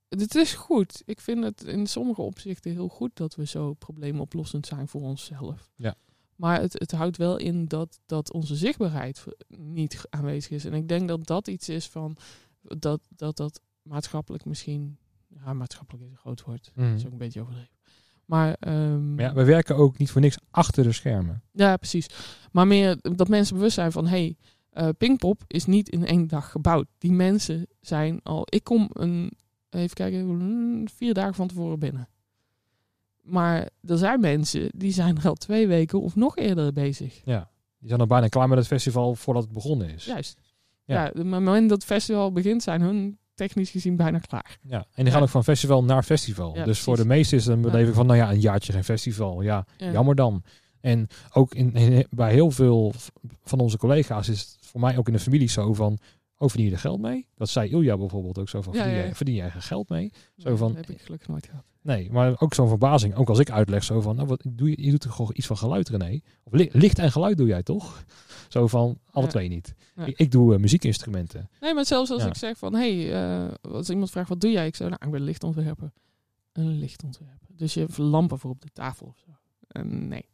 het is goed. Ik vind het in sommige opzichten heel goed dat we zo probleemoplossend zijn voor onszelf. Ja. Maar het, het houdt wel in dat, dat onze zichtbaarheid niet aanwezig is. En ik denk dat dat iets is van dat dat, dat maatschappelijk misschien. Ja, maatschappelijk is een groot woord. Mhm. Dat is ook een beetje overdreven. Maar, ehm, Maar ja, we werken ook niet voor niks achter de schermen. ja, precies. Maar meer dat mensen bewust zijn van... hey, eh, Pinkpop is niet in één dag gebouwd. Die mensen zijn al... Ik kom een... Even kijken, vier dagen van tevoren binnen. Maar er zijn mensen die zijn er al twee weken of nog eerder bezig. Ja. Die zijn al bijna klaar met het festival voordat het begonnen is. Juist. Ja. Ja, op het moment dat het festival begint zijn hun technisch gezien bijna klaar. Ja, en die gaan ook van festival naar festival. Ja, dus voor de meesten is het een beleving van, nou ja, een jaartje geen festival. Ja, Ja. jammer dan. En ook in, in- bij heel veel van onze collega's is het voor mij ook in de familie zo van, oh, verdien je er geld mee? Dat zei Ilja bijvoorbeeld ook zo van, Ja, verdien, ja, jij- ja. verdien jij er geld mee? Zo van- Dat heb ik gelukkig nooit gehad. Nee, maar ook zo'n verbazing. Ook als ik uitleg zo van, nou, wat, doe je, je doet toch gewoon iets van geluid, René? Of li- licht en geluid doe jij toch? <laughs> Zo van, alle twee niet. Ik, ik doe eh, muziekinstrumenten. Nee, maar zelfs als ik zeg van... hey, eh, als iemand vraagt wat doe jij? Ik zeg, nou, ik ben lichtontwerper. Een lichtontwerper. Dus je hebt lampen voor op de tafel of zo. En nee.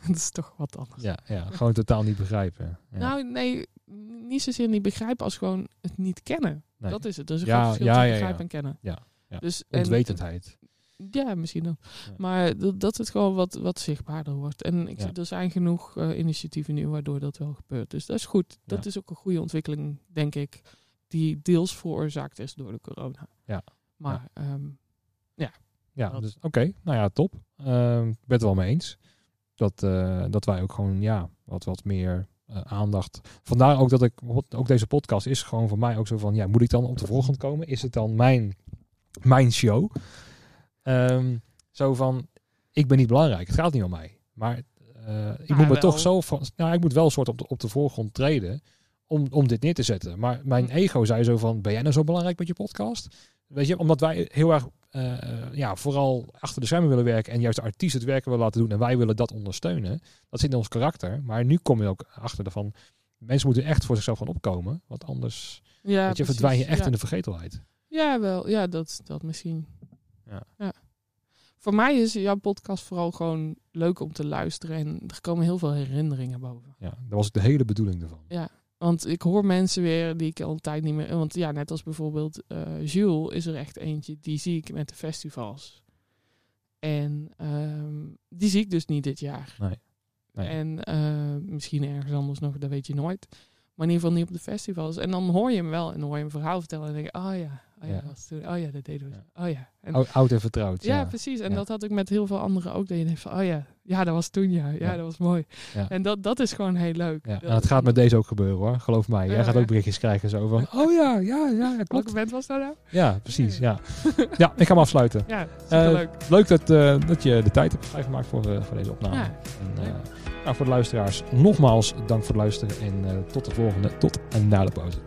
<laughs> Dat is toch wat anders. Ja, ja gewoon totaal niet begrijpen. Ja. Nou, nee, niet zozeer niet begrijpen als gewoon het niet kennen. Nee. Dat is het. Dus een Ja, groot verschil ja, tussen ja, ja. begrijpen en kennen. Ja, ja. Dus, en- Ontwetendheid. ja, misschien dan. Ja. Maar dat, dat het gewoon wat, wat zichtbaarder wordt. En ik, Ja. er zijn genoeg eh, initiatieven nu waardoor dat wel gebeurt. Dus dat is goed. Dat Ja. is ook een goede ontwikkeling, denk ik. Die deels veroorzaakt is door de corona. Ja. Maar ehm, Ja, Dat- dus oké. Nou ja, top. Ehm, ik ben het er wel mee eens. Dat, eh, dat wij ook gewoon, ja, wat, wat meer eh, aandacht. Vandaar ook dat ik, ook deze podcast is gewoon voor mij ook zo van, ja, moet ik dan op de voorgrond komen? Is het dan mijn, mijn show? Ehm, zo van, ik ben niet belangrijk. Het gaat niet om mij. Maar eh, ik Maar moet me wel. toch zo van, nou, ik moet wel een soort op de, op de voorgrond treden om, om dit neer te zetten. Maar mijn Hm. ego zei zo van, ben jij nou zo belangrijk met je podcast? Weet je, omdat wij heel erg eh, ja, vooral achter de schermen willen werken en juist de artiest het werken willen laten doen en wij willen dat ondersteunen. Dat zit in ons karakter. Maar nu kom je ook achter ervan, mensen moeten echt voor zichzelf gaan opkomen. Want anders ja, weet je, verdwijn je echt ja. in de vergetelheid. Ja, wel. Ja, dat, dat misschien. Ja. Voor mij is jouw podcast vooral gewoon leuk om te luisteren. En er komen heel veel herinneringen boven. Ja, dat was de hele bedoeling ervan. Ja, want ik hoor mensen weer die ik al een tijd niet meer... Want ja, net als bijvoorbeeld eh Jules is er echt eentje. Die zie ik met de festivals. En ehm, die zie ik dus niet dit jaar. Nee. Nee. En eh, misschien ergens anders nog, dat weet je nooit. Maar in ieder geval niet op de festivals. En dan hoor je hem wel. En dan hoor je hem verhaal vertellen. En denk je, oh ja, oh ja, Ja. dat was toen. Oh ja, dat deden we. Oh ja. En, Oud, en vertrouwd. ja, precies. En dat had ik met heel veel anderen ook. Dat je denkt van, oh ja, ja, dat was toen ja. Ja, dat was mooi. En dat, dat is gewoon heel leuk. Ja, Dat- en het gaat met deze ook gebeuren hoor, geloof mij. Jij gaat ook berichtjes krijgen zo van, oh ja, ja, ja, Welke klopt. band was dat nou? Ja, precies, ja. <laughs> Ja, ik ga hem afsluiten. Ja, Eh, leuk dat, eh, dat je de tijd hebt vrijgemaakt voor, eh, voor deze opname. En, nou, voor de luisteraars, nogmaals dank voor het luisteren en tot de volgende, tot en na de pauze.